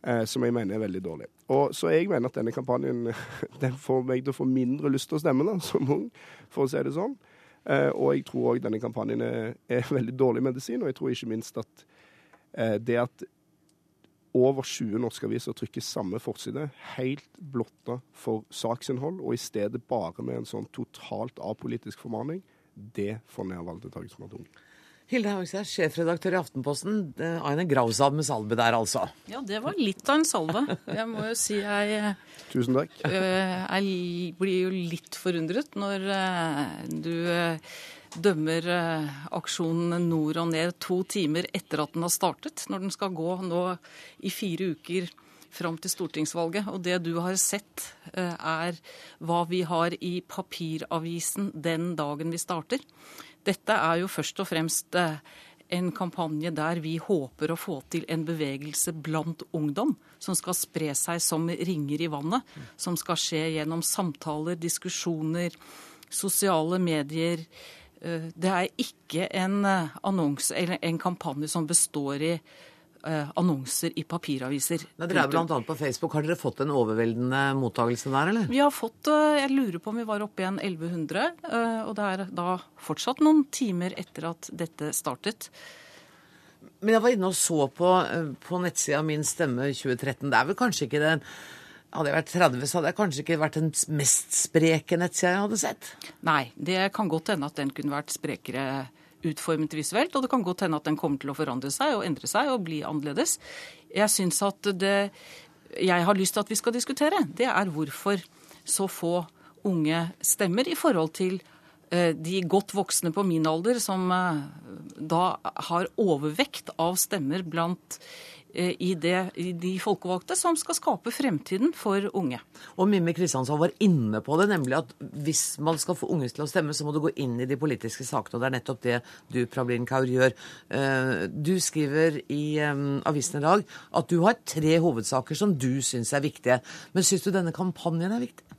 eh, som jeg mener er veldig dårlig. Og Så jeg mener at denne kampanjen den får meg til å få mindre lyst til å stemme da, som ung, for å si det sånn. Eh, og jeg tror òg denne kampanjen er, er veldig dårlig medisin, og jeg tror ikke minst at eh, det at over 20 norske aviser trykker samme forside, helt blotta for saksinnhold, og i stedet bare med en sånn totalt apolitisk formaning, det får ned valgdeltakelsen blant unge. Hilde Haugstad, sjefredaktør i Aftenposten. Aine Gravsad med salve der, altså. Ja, det var litt av en salve. Jeg må jo si jeg Tusen takk. Jeg blir jo litt forundret når du dømmer øh, aksjonen Nord og Ned to timer etter at den har startet, når den skal gå nå i fire uker fram til stortingsvalget. Og det du har sett, øh, er hva vi har i papiravisen den dagen vi starter. Dette er jo først og fremst eh, en kampanje der vi håper å få til en bevegelse blant ungdom, som skal spre seg som ringer i vannet. Som skal skje gjennom samtaler, diskusjoner, sosiale medier. Eh, Det er ikke en annons, eller en kampanje som består i eh, annonser i papiraviser. Nei, dere er blant annet på Facebook. Har dere fått en overveldende mottakelse der, eller? Vi har fått, eh, Jeg lurer på om vi var oppe igjen 1100, eh, og det er da fortsatt noen timer etter at dette startet. Men jeg var inne og så på, eh, på nettsida Min stemme 2013. Det er vel kanskje ikke den Hadde jeg vært 30, så hadde jeg kanskje ikke vært den mest spreke nettsida jeg hadde sett. Nei, det kan godt hende at den kunne vært sprekere utformet visuelt, og det kan godt hende at den kommer til å forandre seg og endre seg og bli annerledes. Jeg syns at det jeg har lyst til at vi skal diskutere, det er hvorfor så få unge stemmer i forhold til eh, de godt voksne på min alder som eh, da har overvekt av stemmer blant i, det, i de folkevalgte som skal skape fremtiden for unge. Og Mimmi Kristiansson var inne på det, nemlig at hvis man skal få unge til å stemme, så må du gå inn i de politiske sakene. Og det er nettopp det du, Prablin Kaur, gjør. Eh, Du skriver i eh, avisen i dag at du har tre hovedsaker som du syns er viktige. Men syns du denne kampanjen er viktig?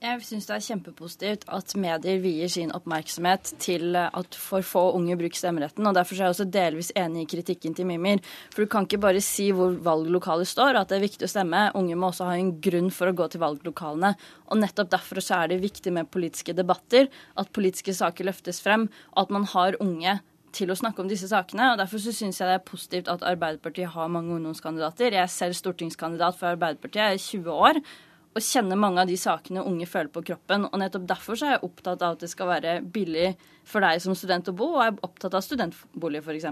Jeg syns det er kjempepositivt at medier vier sin oppmerksomhet til at for få unge bruker stemmeretten. og Derfor er jeg også delvis enig i kritikken til Mimir. For du kan ikke bare si hvor valglokalet står, og at det er viktig å stemme. Unge må også ha en grunn for å gå til valglokalene. Og nettopp derfor så er det viktig med politiske debatter, at politiske saker løftes frem, og at man har unge til å snakke om disse sakene. og Derfor så syns jeg det er positivt at Arbeiderpartiet har mange ungdomskandidater. Jeg er selv stortingskandidat for Arbeiderpartiet, jeg er 20 år og kjenner mange av de sakene unge føler på kroppen. Og nettopp derfor så er jeg opptatt av at det skal være billig for deg som student å bo, og jeg er opptatt av studentbolig f.eks.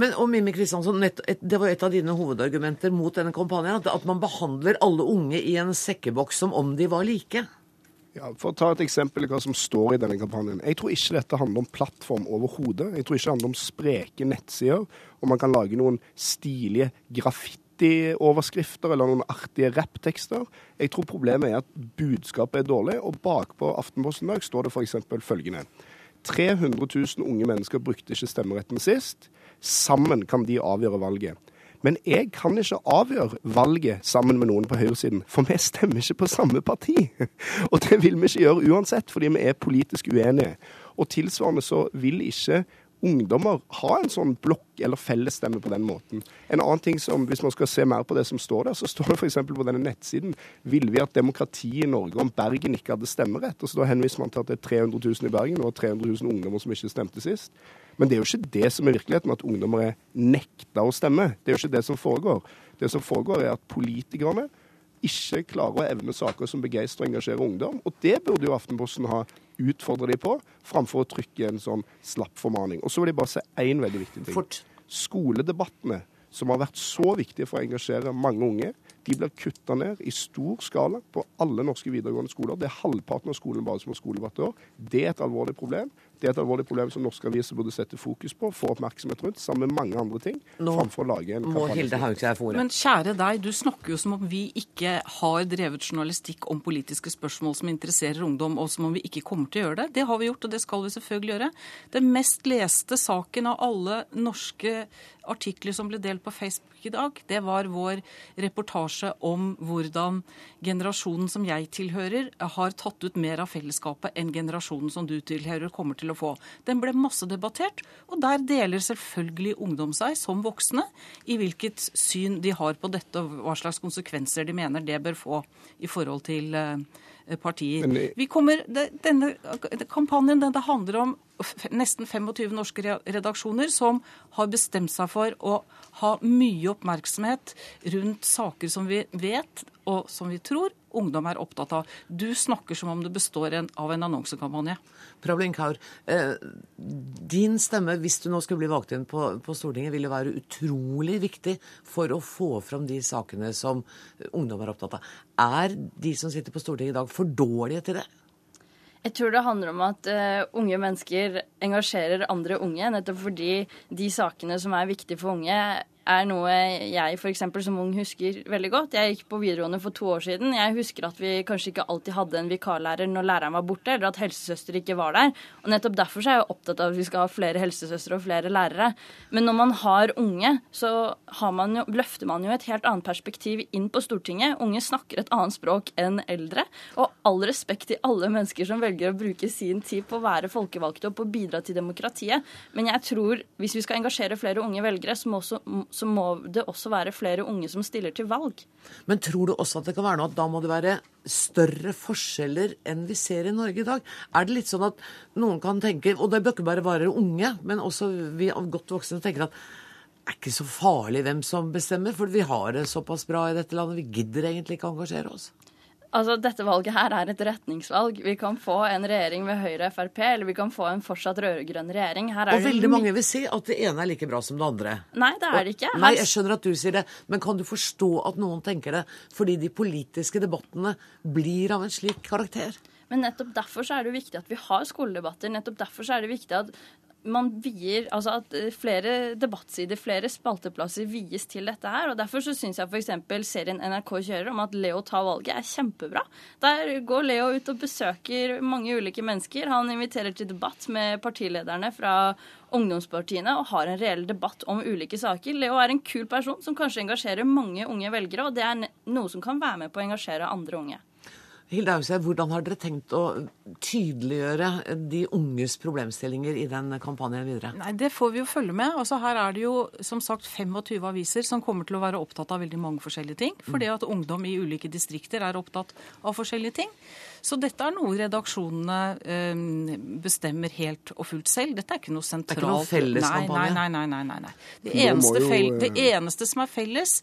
Men og Mimmi Kristiansson, det var et av dine hovedargumenter mot denne kampanjen, at, at man behandler alle unge i en sekkeboks som om de var like. Ja, for å ta et eksempel i hva som står i denne kampanjen. Jeg tror ikke dette handler om plattform overhodet. Jeg tror ikke det handler om spreke nettsider, og man kan lage noen stilige graffiti-overskrifter eller noen artige rapptekster. Jeg tror problemet er at budskapet er dårlig, og bakpå Aftenposten i dag står det f.eks. følgende. 300 000 unge mennesker brukte ikke stemmeretten sist. Sammen kan de avgjøre valget. Men jeg kan ikke avgjøre valget sammen med noen på høyresiden, for vi stemmer ikke på samme parti. Og det vil vi ikke gjøre uansett, fordi vi er politisk uenige. Og tilsvarende så vil ikke ungdommer ha en sånn blokk- eller fellesstemme på den måten. En annen ting som, Hvis man skal se mer på det som står der, så står det f.eks. på denne nettsiden ville vi at demokratiet i Norge om Bergen ikke hadde stemmerett. Og så da henviser man til at det er 300 000 i Bergen og 300 000 ungdommer som ikke stemte sist. Men det er jo ikke det som er virkeligheten, at ungdommer er nekta å stemme. Det er jo ikke det som foregår. Det som foregår, er at politikerne ikke klarer å evne saker som begeistrer og engasjerer ungdom. Og det burde jo Aftenposten ha utfordra dem på, framfor å trykke en sånn slapp formaning. Og så vil jeg bare si én veldig viktig ting. Fort. Skoledebattene, som har vært så viktige for å engasjere mange unge, de blir kutta ned i stor skala på alle norske videregående skoler. Det er halvparten av skolen bare som har skoledebatt i år. Det er et alvorlig problem. Det er et alvorlig problem som norske aviser burde sette fokus på, få oppmerksomhet rundt, sammen med mange andre ting, Nå framfor å lage en Må. Hilde Haugkjær få ordet. Men kjære deg, du snakker jo som om vi ikke har drevet journalistikk om politiske spørsmål som interesserer ungdom, og som om vi ikke kommer til å gjøre det. Det har vi gjort, og det skal vi selvfølgelig gjøre. Den mest leste saken av alle norske artikler som ble delt på Facebook i dag, det var vår reportasje om hvordan generasjonen som jeg tilhører, har tatt ut mer av fellesskapet enn generasjonen som du tilhører, kommer til å få. Den ble massedebattert, og der deler selvfølgelig ungdom seg, som voksne, i hvilket syn de har på dette, og hva slags konsekvenser de mener det bør få i forhold til eh, partier. Vi kommer, denne kampanjen denne handler om nesten 25 norske redaksjoner som har bestemt seg for å ha mye oppmerksomhet rundt saker som vi vet, og som vi tror ungdom er opptatt av. Du snakker som om det består en, av en annonsekampanje. Kaur, eh, din stemme, hvis du nå skulle bli valgt inn på, på Stortinget, ville være utrolig viktig for å få fram de sakene som ungdom er opptatt av. Er de som sitter på Stortinget i dag, for dårlige til det? Jeg tror det handler om at uh, unge mennesker engasjerer andre unge, nettopp fordi de sakene som er viktige for unge, er noe jeg for eksempel som ung husker veldig godt. Jeg gikk på videregående for to år siden. Jeg husker at vi kanskje ikke alltid hadde en vikarlærer når læreren var borte, eller at helsesøster ikke var der. Og nettopp derfor er jeg opptatt av at vi skal ha flere helsesøstre og flere lærere. Men når man har unge, så har man jo, løfter man jo et helt annet perspektiv inn på Stortinget. Unge snakker et annet språk enn eldre. Og all respekt til alle mennesker som velger å bruke sin tid på å være folkevalgte og på å bidra til demokratiet. Men jeg tror hvis vi skal engasjere flere unge velgere, så må, også, så må det også være flere unge som stiller til valg. Men tror du også at det kan være noe at da må det være større forskjeller enn vi ser i Norge i dag? Er det litt sånn at noen kan tenke, og det bør ikke bare være unge, men også vi godt voksne tenker at det er ikke så farlig hvem som bestemmer, for vi har det såpass bra i dette landet. Vi gidder egentlig ikke engasjere oss. Altså, Dette valget her er et retningsvalg. Vi kan få en regjering med Høyre og Frp, eller vi kan få en fortsatt rød-grønn regjering. Her er Og veldig mange vil si at det ene er like bra som det andre. Nei, det er det ikke. Nei, jeg skjønner at du sier det, men kan du forstå at noen tenker det fordi de politiske debattene blir av en slik karakter? Men nettopp derfor så er det viktig at vi har skoledebatter. Nettopp derfor så er det viktig at man vier, altså at eh, flere debattsider, flere spalteplasser vies til dette her. og Derfor så syns jeg f.eks. serien NRK kjører om at Leo tar valget, er kjempebra. Der går Leo ut og besøker mange ulike mennesker. Han inviterer til debatt med partilederne fra ungdomspartiene og har en reell debatt om ulike saker. Leo er en kul person som kanskje engasjerer mange unge velgere, og det er noe som kan være med på å engasjere andre unge. Hilde Hausøy, hvordan har dere tenkt å tydeliggjøre de unges problemstillinger i den kampanjen videre? Nei, Det får vi jo følge med. Altså Her er det jo som sagt 25 aviser som kommer til å være opptatt av veldig mange forskjellige ting. Fordi at ungdom i ulike distrikter er opptatt av forskjellige ting. Så dette er noe redaksjonene eh, bestemmer helt og fullt selv. Dette er ikke noe sentralt. Det er ikke noe felles nei, kampanje? Nei, nei, nei. nei, nei. Det, eneste jo, fel, eh, det eneste som er felles,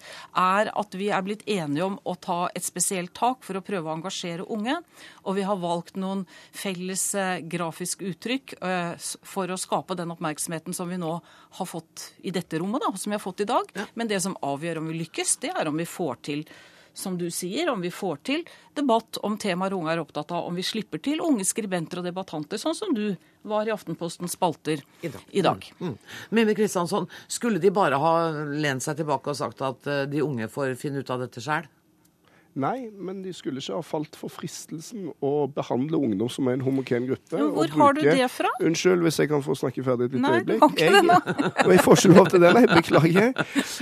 er at vi er blitt enige om å ta et spesielt tak for å prøve å engasjere unge. Og vi har valgt noen felles eh, grafiske uttrykk for å skape den oppmerksomheten som vi nå har fått i dette rommet, da, som vi har fått i dag. Men det som avgjør om vi lykkes, det er om vi får til som du sier, om vi får til debatt om temaer unge er opptatt av, om vi slipper til unge skribenter og debattanter, sånn som du var i Aftenpostens spalter i dag. Mm. Mimmi Kristiansson, skulle de bare ha lent seg tilbake og sagt at eh, de unge får finne ut av dette sjøl? Nei, men de skulle ikke ha falt for fristelsen å behandle ungdom som en homogen gruppe. Jo, hvor bruke... har du det fra? Unnskyld hvis jeg kan få snakke ferdig et lite øyeblikk. Nei, jeg, det nå. jeg får ikke lov til det, nei. Beklager.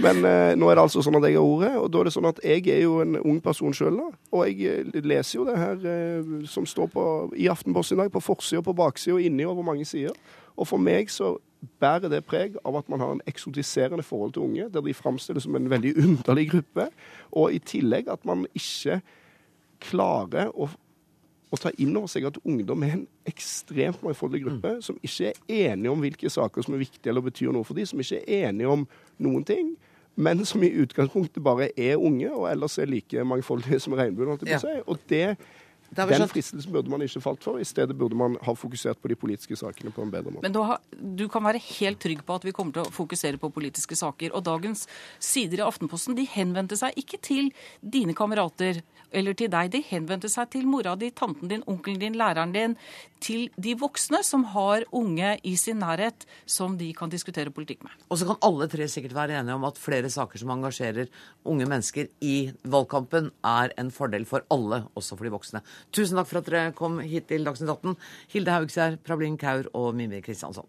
Men eh, nå er det altså sånn at jeg har ordet, og da er det sånn at jeg er jo en ung person sjøl, da. Og jeg eh, leser jo det her eh, som står på, i Aftenposten i dag, på forsida, på baksida og inni over mange sider. Og for meg så bærer det preg av at man har en eksotiserende forhold til unge, der de framstilles som en veldig underlig gruppe, og i tillegg at man ikke klarer å, å ta inn over seg at ungdom er en ekstremt mangfoldig gruppe, som ikke er enige om hvilke saker som er viktige eller betyr noe for dem, som ikke er enige om noen ting. Men som i utgangspunktet bare er unge, og ellers er like mangfoldige som regnbuen. Ja. Og det Den fristelsen burde man ikke falt for. I stedet burde man ha fokusert på de politiske sakene på en bedre måte. Men du, har, du, kan være helt trygg på at vi kommer til å fokusere på politiske saker. Og dagens sider i Aftenposten de henvendte seg ikke til dine kamerater eller til deg. De henvendte seg til mora di, tanten din, onkelen din, læreren din. Til de voksne som har unge i sin nærhet som de kan diskutere politikk med. Og så kan alle tre sikkert være enige om at flere saker som engasjerer unge mennesker i valgkampen, er en fordel for alle, også for de voksne. Tusen takk for at dere kom hit til Dagsnytt 18. Hilde Haugsgjerd, Prablin Kaur og Mimir Kristiansson.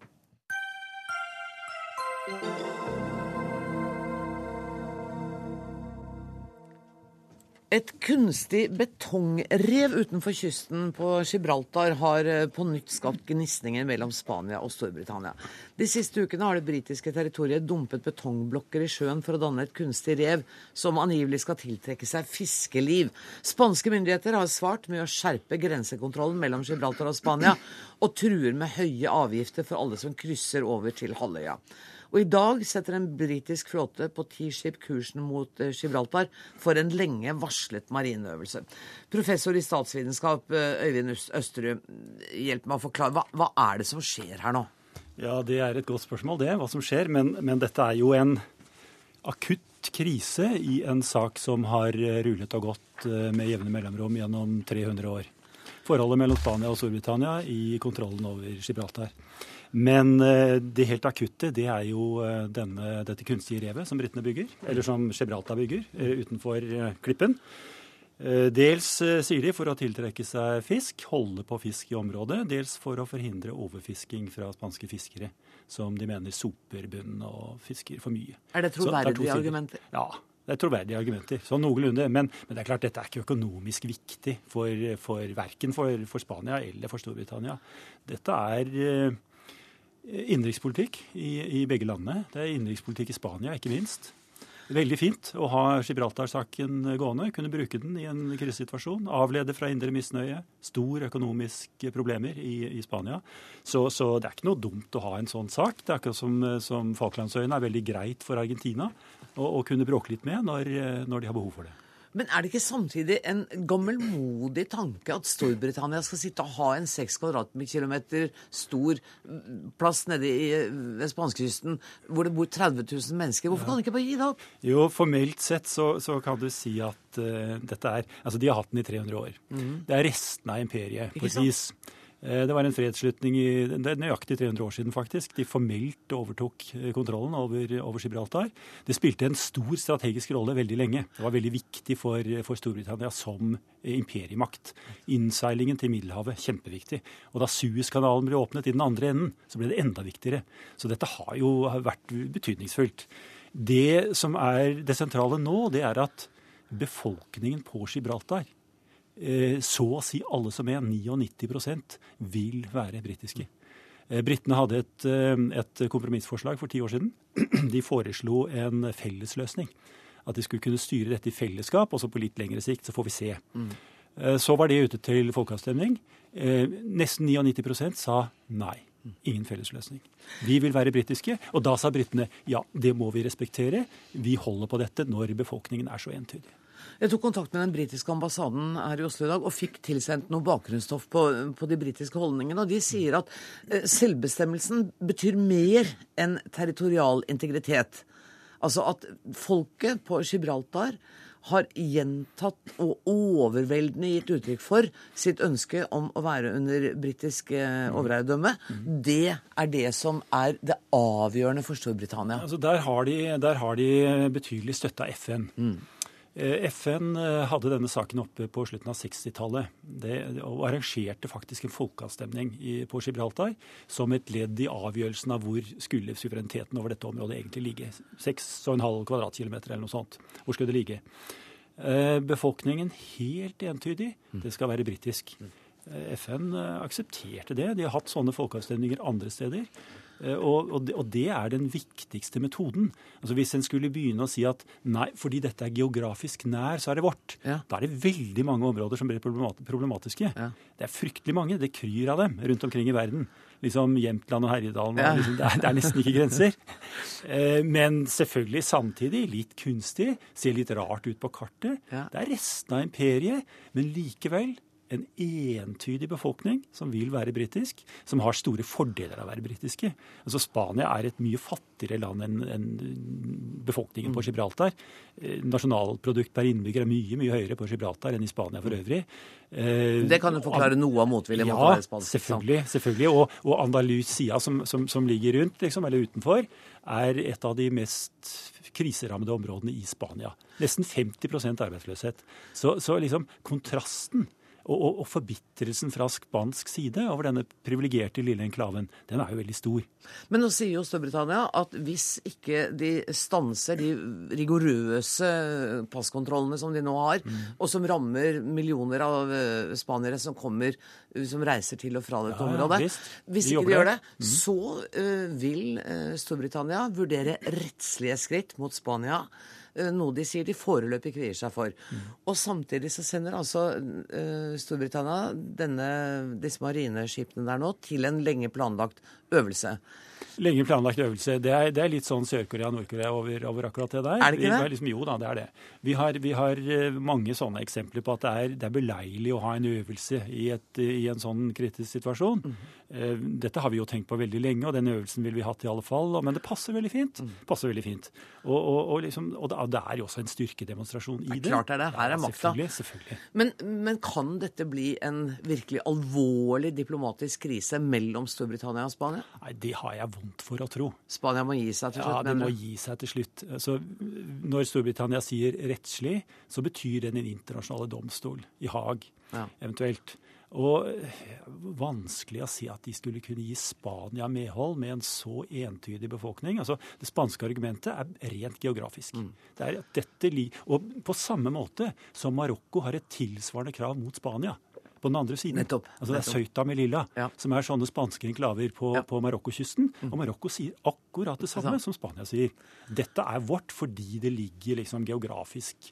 Et kunstig betongrev utenfor kysten på Gibraltar har eh, på nytt skapt gnisninger mellom Spania og Storbritannia. De siste ukene har det britiske territoriet dumpet betongblokker i sjøen for å danne et kunstig rev som angivelig skal tiltrekke seg fiskeliv. Spanske myndigheter har svart med å skjerpe grensekontrollen mellom Gibraltar og Spania, og truer med høye avgifter for alle som krysser over til halvøya. Og i dag setter en britisk flåte på ti skip kursen mot eh, Gibraltar for en lenge varslet marineøvelse. Professor i statsvitenskap eh, Øyvind Østerud, hjelp meg å forklare. Hva, hva, er det som skjer her nå? Ja, Det er et godt spørsmål, det, hva som skjer. Men, men dette er jo en akutt krise i en sak som har eh, rullet og gått med jevne mellomrom gjennom 300 år. Forholdet mellom Spania og Storbritannia i kontrollen over Gibraltar. Men eh, det helt akutte det er jo eh, denne, dette kunstige revet som britene bygger, eller som Gibraltar bygger eh, utenfor klippen. Dels sier de for å tiltrekke seg fisk, holde på fisk i området. Dels for å forhindre overfisking fra spanske fiskere, som de mener soper bunnen og fisker for mye. Er det troverdige argumenter? Ja, det er troverdige argumenter. Sånn noenlunde. Men, men, det er klart, dette er ikke økonomisk viktig for, for verken for, for Spania eller for Storbritannia. Dette er innenrikspolitikk i, i, begge landene. Det er innenrikspolitikk i Spania, ikke minst. Veldig fint å ha Gibraltar-saken gående. Kunne bruke den i en krisesituasjon. Avlede fra indre misnøye. Stor økonomiske problemer i, i Spania. Så, så, det er ikke noe dumt å ha en sånn sak. Det er akkurat som, som Falklandsøyene er veldig greit for Argentina å, kunne bråke litt med når, når de har behov for det. Men er det ikke samtidig en gammelmodig tanke at Storbritannia skal sitte og ha en 6 kvadratkilometer stor plass nede ved spanskekysten hvor det bor 30 000 mennesker? Hvorfor kan de ikke bare gi det opp? Jo, formelt sett så, så kan du si at uh, dette er Altså, de har hatt den i 300 år. Mm. Det er restene av imperiet vis. Eh, det var en fredsslutning i det er nøyaktig 300 år siden, faktisk. De formelt overtok eh, kontrollen over, over, Gibraltar. Det spilte en stor strategisk rolle veldig lenge. Det var veldig viktig for, for Storbritannia som imperiemakt. Innseilingen til Middelhavet, kjempeviktig. Og da Suezkanalen ble åpnet i den andre enden, så ble det enda viktigere. Så dette har jo vært betydningsfullt. Det som er det sentrale nå, det er at befolkningen på Gibraltar Eh, så å si alle som er, 99 vil være britiske. Eh, britene hadde et, eh, et kompromissforslag for ti år siden. De foreslo en fellesløsning. At de skulle kunne styre dette i fellesskap, og så på litt lengre sikt så får vi se. Mm. Så var det ute til folkeavstemning. Nesten 99% sa nei. Ingen fellesløsning. Vi vil være britiske. Og da sa britene ja, det må vi respektere. Vi holder på dette når befolkningen er så entydig. Jeg tok kontakt med den britiske ambassaden her i Oslo i dag og fikk tilsendt noe bakgrunnsstoff på, på de britiske holdningene. Og de sier at eh, selvbestemmelsen betyr mer enn territorial integritet. Altså at folket på Gibraltar har gjentatt og overveldende gitt uttrykk for sitt ønske om å være under britisk eh, overherredømme. Det er det som er det avgjørende for Storbritannia. Altså der, har de, der har de betydelig støtte av FN. Mm. Eh, FN eh, hadde denne saken oppe på slutten av 60-tallet og arrangerte faktisk en folkeavstemning på Gibraltar som et ledd i avgjørelsen av hvor skulle suvereniteten over dette området egentlig ligge. 6,5 kvadratkilometer eller noe sånt. Hvor skulle det ligge? Eh, befolkningen helt entydig. Det skal være britisk. FN aksepterte det. De har hatt sånne folkeavstemninger andre steder. Eh, og, det, og, det er den viktigste metoden. Altså Hvis en skulle begynne å si at nei, fordi dette er geografisk nær, så er det vårt, ja. da er det veldig mange områder som blir problematiske. Ja. Det er fryktelig mange. Det kryr av dem rundt omkring i verden. Liksom Jämtland og Herjedalen. Ja. Liksom, det, er, det, er, nesten ikke grenser. Eh, men selvfølgelig samtidig litt kunstig. Ser litt rart ut på kartet. Det er resten av imperiet, men likevel en entydig befolkning som vil være britisk, som har store fordeler av å være britiske. Altså Spania er et mye fattigere land enn en befolkningen på Gibraltar. Eh, Nasjonalprodukt per innbygger er mye mye høyere på Gibraltar enn i Spania for øvrig. Eh, Det kan jo forklare noe av motviljen mot å være spansk. selvfølgelig. selvfølgelig. Og, og Andalusia, som, som, som ligger rundt, liksom, eller utenfor, er et av de mest kriserammede områdene i Spania. Nesten 50% arbeidsløshet. Så, så liksom kontrasten og, og, forbitrelsen fra spansk side over denne privilegerte lille enklaven, den er jo veldig stor. Men nå sier jo Storbritannia at hvis ikke de stanser de rigorøse passkontrollene som de nå har, og som rammer millioner av eh, spaniere som kommer, som reiser til og fra dette Ja, området ja, Hvis ikke de gjør det, mm. så uh, vil eh, Storbritannia vurdere rettslige skritt mot Spania. Eh, Noe de sier de foreløpig kvier seg for. Og samtidig så sender altså uh, Storbritannia denne, disse marineskipene der nå til en lenge planlagt øvelse. Lenge planlagt øvelse. Det er, det er litt sånn Sør-Korea Nord-Korea over, over akkurat det der. Er det ikke det? vi Liksom, jo da, det er det. Vi har, vi har eh, mange sånne eksempler på at det er, det er beleilig å ha en øvelse i, et, i en sånn kritisk situasjon. Mhm. Eh, Dette har vi jo tenkt på veldig lenge, og den øvelsen ville vi hatt i alle fall. Men det passer veldig fint. Mm. Passer veldig fint. Og, og, og, liksom, og det- er jo også en styrkedemonstrasjon i Det er klart er det. Her er makta. Selvfølgelig. selvfølgelig. Men, men kan dette bli en virkelig alvorlig diplomatisk krise mellom Storbritannia og Spania? Nei, Det har jeg vondt for å tro. Spania må gi seg til slutt, Ja, de må gi seg til slutt. Så når Storbritannia sier rettslig, så betyr det den internasjonale domstol i Haag, Ja. eventuelt. Og vanskelig å si at de skulle kunne gi Spania medhold med en så entydig befolkning. Altså, Det spanske argumentet er rent geografisk. Mm. Det er at dette og på samme måte som Marokko har et tilsvarende krav mot Spania. På den andre siden. Nettopp, Altså Det er. Ceuta Melilla, Ja. som er sånne spanske enklaver på, Ja. på Marokkokysten. Og Marokko sier akkurat det samme som Spania sier. Dette er vårt fordi det ligger liksom geografisk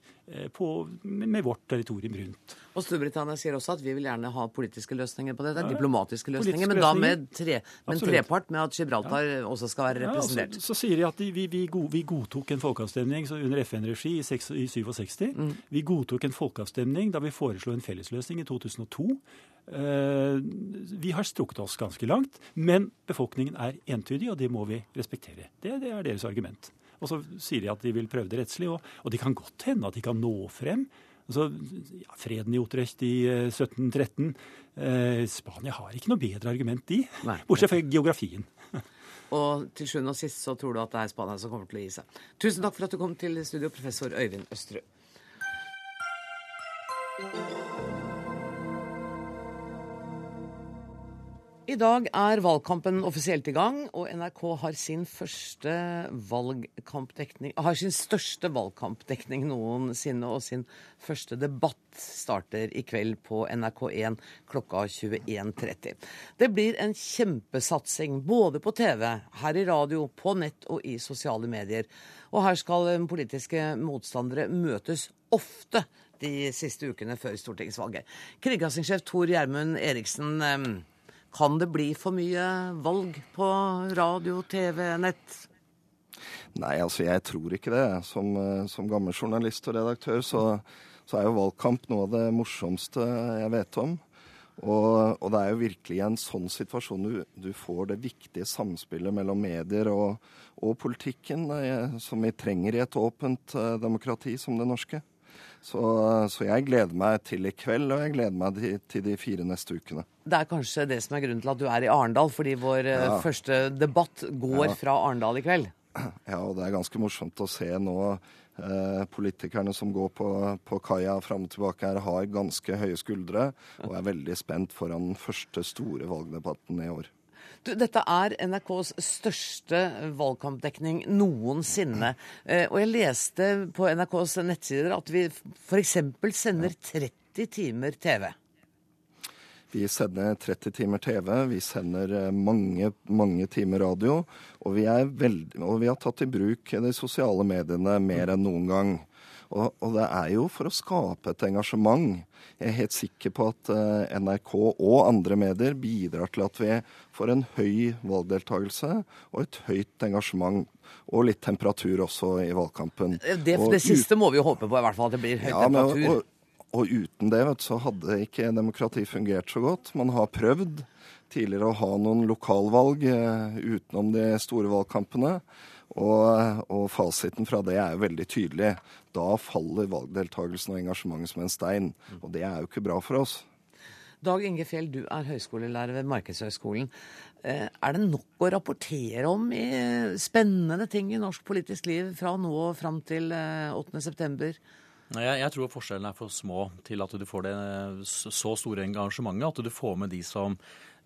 på, med vårt territorium rundt. Og Storbritannia sier også at vi vil gjerne ha politiske løsninger på dette. Ja, diplomatiske løsninger, men da med, tre, med trepart med at Gibraltar også skal være Ja, så, representert. så sier de at vi, vi, vi godtok en folkeavstemning under FN-regi i, i 67. Mm. Vi godtok en folkeavstemning da vi foreslo en fellesløsning i 2002. Uh, vi har strukket oss ganske langt, men befolkningen er entydig, og det må vi respektere. Det, det er deres argument. Og så sier de at de vil prøve det rettslig, og, og det kan godt hende at de kan nå frem. Altså, ja, Freden i Utrecht i eh, 1713 eh, Spania har ikke noe bedre argument, de. Nei. Bortsett fra geografien. Og til sjuende og sist så tror du at det er Spania som kommer til å gi seg. Tusen takk for at du kom til studio, professor Øyvind Østerud. I dag er valgkampen offisielt i gang, og NRK har sin Har sin største valgkampdekning noensinne, og sin første debatt starter i kveld på NRK1 klokka 21.30. Det blir en kjempesatsing både på TV, her i radio, på nett og i sosiale medier. Og her skal politiske motstandere møtes ofte de siste ukene før stortingsvalget. Kringkastingssjef Tor Gjermund Eriksen. Kan det bli for mye valg på radio, TV, nett? Nei, altså jeg tror ikke det. Som, eh, som gammel journalist og redaktør så, så er jo valgkamp noe av det morsomste jeg vet om. Og, og det er jo virkelig en sånn situasjon du, du får det viktige samspillet mellom medier og, og politikken, eh, som vi trenger i et åpent eh, demokrati som det norske. Så, så jeg gleder meg til i kveld, og jeg gleder meg til de fire neste ukene. Det er kanskje det som er grunnen til at du er i Arendal, fordi vår eh, Ja. første debatt går Ja. fra Arendal i kveld. Ja, og det er ganske morsomt å se nå eh, politikerne som går på, på kaia fram og tilbake her, har ganske høye skuldre og er veldig spent foran den første store valgdebatten i år. Du, dette er NRKs største valgkampdekning noensinne. Eh, og jeg leste på NRKs nettsider at vi f.eks. sender 30 timer TV. Vi sender 30 timer TV, vi sender eh, mange, mange timer radio, og vi, er veldig, og vi har tatt i bruk de sosiale mediene mer enn noen gang. Og, og det er jo for å skape et engasjement. Jeg er helt sikker på at eh, NRK og andre medier bidrar til at vi får en høy valgdeltakelse og et høyt engasjement. Og litt temperatur også i valgkampen. Det, det siste må vi jo håpe på, i hvert fall at det blir høy ja, men, temperatur. og, og uten det vet, så hadde ikke demokrati fungert så godt. Man har prøvd tidligere å ha noen lokalvalg eh, utenom de store valgkampene. Og, og, fasiten fra det er jo veldig tydelig. Da faller valgdeltakelsen og engasjementet som en stein. Og det er jo ikke bra for oss. Dag Inge Fjell, du er høyskolelærer ved Markedshøgskolen. Eh, er det nok å rapportere om i spennende ting i norsk politisk liv fra nå og fram til 8.9? Eh, jeg, jeg tror forskjellene er for små til at du får det så store engasjementet. At du får med de som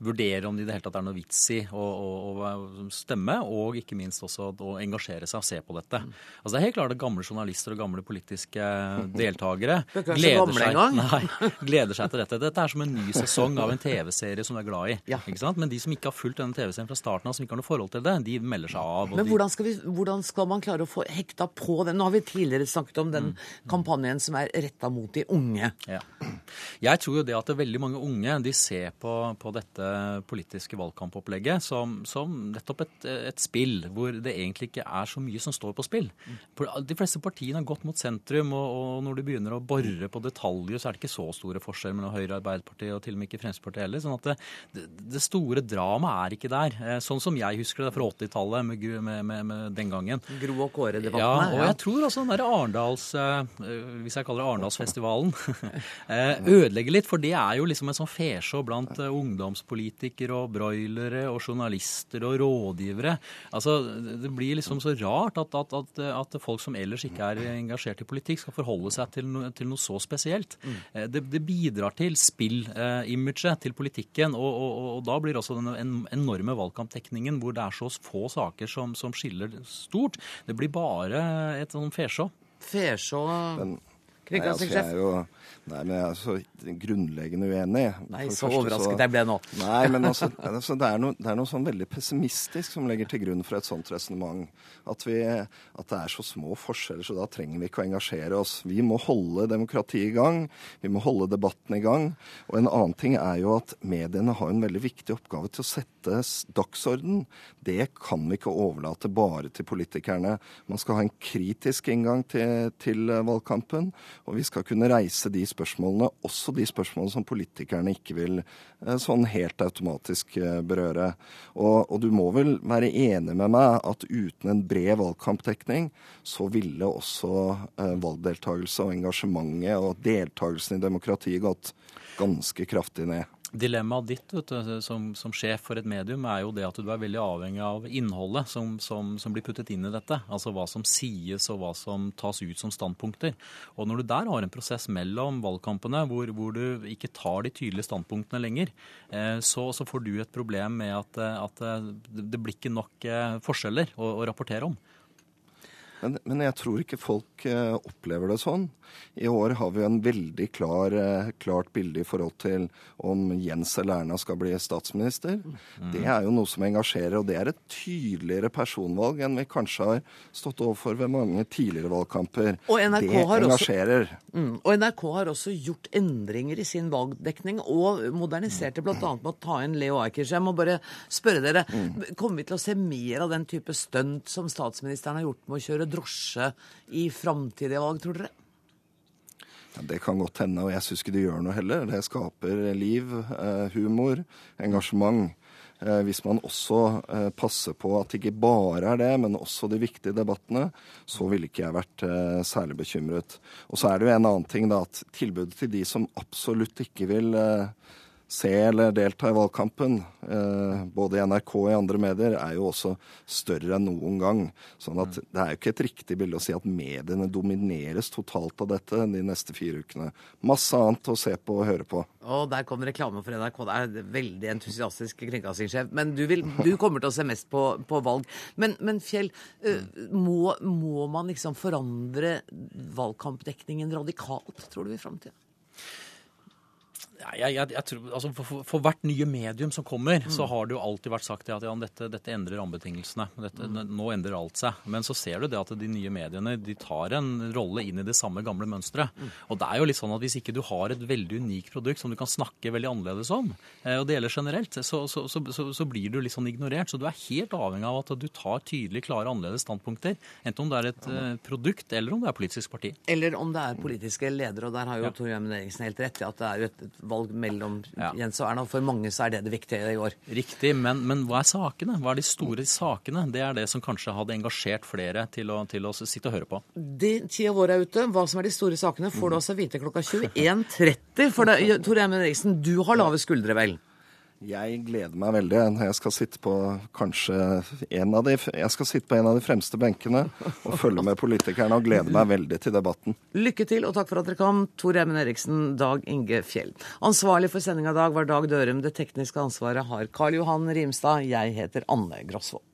vurdere om det i det hele tatt er noe vits i å, å, å stemme, og ikke minst også å engasjere seg og se på dette. Altså Det er helt klart at gamle journalister og gamle politiske deltakere gleder seg, nei, gleder seg til dette. Dette er som en ny sesong av en TV-serie som du er glad i. Ja. Men de som ikke har fulgt denne TV-serien fra starten av, som ikke har noe forhold til det, de melder seg av. Men hvordan skal, vi, hvordan skal, man klare å få hekta på den? Nå har vi tidligere snakket om den mm. kampanjen som er retta mot de unge. Ja. Jeg tror jo det at det veldig mange unge de ser på, på dette politiske valgkampopplegget som, som nettopp et, et, spill hvor det egentlig ikke er så mye som står på spill. De fleste partiene har gått mot sentrum, og, og når du begynner å bore på detaljer, så er det ikke så store forskjeller mellom Høyre, Arbeiderpartiet og til og med ikke Fremskrittspartiet heller. sånn at det, det, store dramaet er ikke der. Eh, sånn som jeg husker det fra 80-tallet med, med, med, med, den gangen. Gro og Kåre-debattene. Ja, og jeg tror altså den derre Arendals, eh, hvis jeg kaller det Arendalsfestivalen, eh, ødelegger litt. For det er jo liksom en sånn fesjå blant ungdomspolitikere politikere og broilere og journalister og rådgivere. Altså, Det blir liksom så rart at, at, at, at folk som ellers ikke er engasjert i politikk, skal forholde seg til, no, til noe så spesielt. Mm. Eh, det, det, bidrar til spill-imaget til politikken, og, og, og, da blir også den enorme valgkamptekningen hvor det er så få saker som, som skiller stort, det blir bare et sånn fesjå. Fesjå Nei, nei, men jeg er så grunnleggende uenig. Nei, så første, overrasket så, jeg ble nå. Nei, men altså, altså det, er noe, det, er noe, sånn veldig pessimistisk som legger til grunn for et sånt resonnement. At, at, det er så små forskjeller, så da trenger vi ikke å engasjere oss. Vi må holde demokratiet i gang. Vi må holde debatten i gang. Og en annen ting er jo at mediene har en veldig viktig oppgave til å sette dagsorden. Det kan vi ikke overlate bare til politikerne. Man skal ha en kritisk inngang til, til valgkampen. Og vi skal kunne reise de spørsmålene, også de spørsmålene som politikerne ikke vil eh, sånn helt automatisk eh, berøre. Og, og, du må vel være enig med meg at uten en bred valgkampdekning, så ville også eh, valgdeltakelse og engasjementet og deltakelsen i demokratiet gått ganske kraftig ned. Dilemmaet ditt du, som, som, sjef for et medium er jo det at du er veldig avhengig av innholdet som, som, som, blir puttet inn i dette. Altså hva som sies og hva som tas ut som standpunkter. Og når du der har en prosess mellom valgkampene hvor, hvor du ikke tar de tydelige standpunktene lenger, eh, så, så, får du et problem med at, at det blir ikke nok eh, forskjeller å, å rapportere om. Men, men, jeg tror ikke folk eh, opplever det sånn. I år har vi en veldig klar, eh, klart bilde i forhold til om Jens eller Erna skal bli statsminister. Mm. Det er jo noe som engasjerer, og det er et tydeligere personvalg enn vi kanskje har stått overfor ved mange tidligere valgkamper. det engasjerer. Også, mm, og NRK har også gjort endringer i sin valgdekning, og moderniserte bl.a. med å ta inn Leo Ajkic. Jeg må bare spørre dere, mm. kommer vi til å se mer av den type stunt som statsministeren har gjort med å kjøre drosje i framtidige valg, tror dere? Ja, det kan godt hende, og jeg syns ikke det gjør noe heller. Det skaper liv, eh, humor, engasjement. Eh, hvis man også eh, passer på at det ikke bare er det, men også de viktige debattene, så ville ikke jeg vært særlig bekymret. Og så er det jo en annen ting, da, at tilbudet til de som absolutt ikke vil se eller delta i valgkampen, eh, både i NRK og i andre medier, er jo også større enn noen gang. Sånn at det er jo ikke et riktig bilde å si at mediene domineres totalt av dette de neste fire ukene. Masse annet å se på og høre på. Og der kom reklame for NRK. Det er veldig entusiastisk kringkastingssjef. Men du, vil, du, kommer til å se mest på, på valg. Men, men Fjell, eh, må, må man liksom forandre valgkampdekningen radikalt, tror du, i framtida? Ja, jeg, jeg, jeg tror, altså for, for, hvert nye medium som kommer, så har det jo alltid vært sagt at ja, dette, dette endrer rammebetingelsene. Mm. Nå endrer alt seg. Men så ser du det at de nye mediene de tar en rolle inn i det samme gamle mønsteret. Og det er jo litt sånn at hvis ikke du har et veldig unikt produkt som du kan snakke veldig annerledes om, eh, og det gjelder generelt, så, så, så, så, blir du litt sånn ignorert. Så du er helt avhengig av at du tar tydelig klare, annerledes standpunkter. Enten om det er et eh, produkt, eller om det er politisk parti. Eller om det er politiske ledere, og der har jo Tor Gjermund Eriksen helt rett i at det er jo et valg mellom Ja. Jens og Erna. For mange så er det det viktige i år. Riktig, men, men hva er sakene? Hva er de store sakene? Det er det som kanskje hadde engasjert flere til å, til å sitte og høre på. De tida vår er ute. Hva som er de store sakene, får du altså vite klokka 21.30. For det, Tor Gjermund Eriksen, du har lave skuldre, vel? Jeg gleder meg veldig. Jeg skal sitte på kanskje en av de, på en av de fremste benkene og følge med politikerne og glede meg veldig til debatten. Lykke til, og takk for at dere kom, Tor Gjermund Eriksen, Dag Inge Fjell. Ansvarlig for sendinga i dag var Dag Dørum. Det tekniske ansvaret har Karl Johan Rimstad. Jeg heter Anne Grosvold.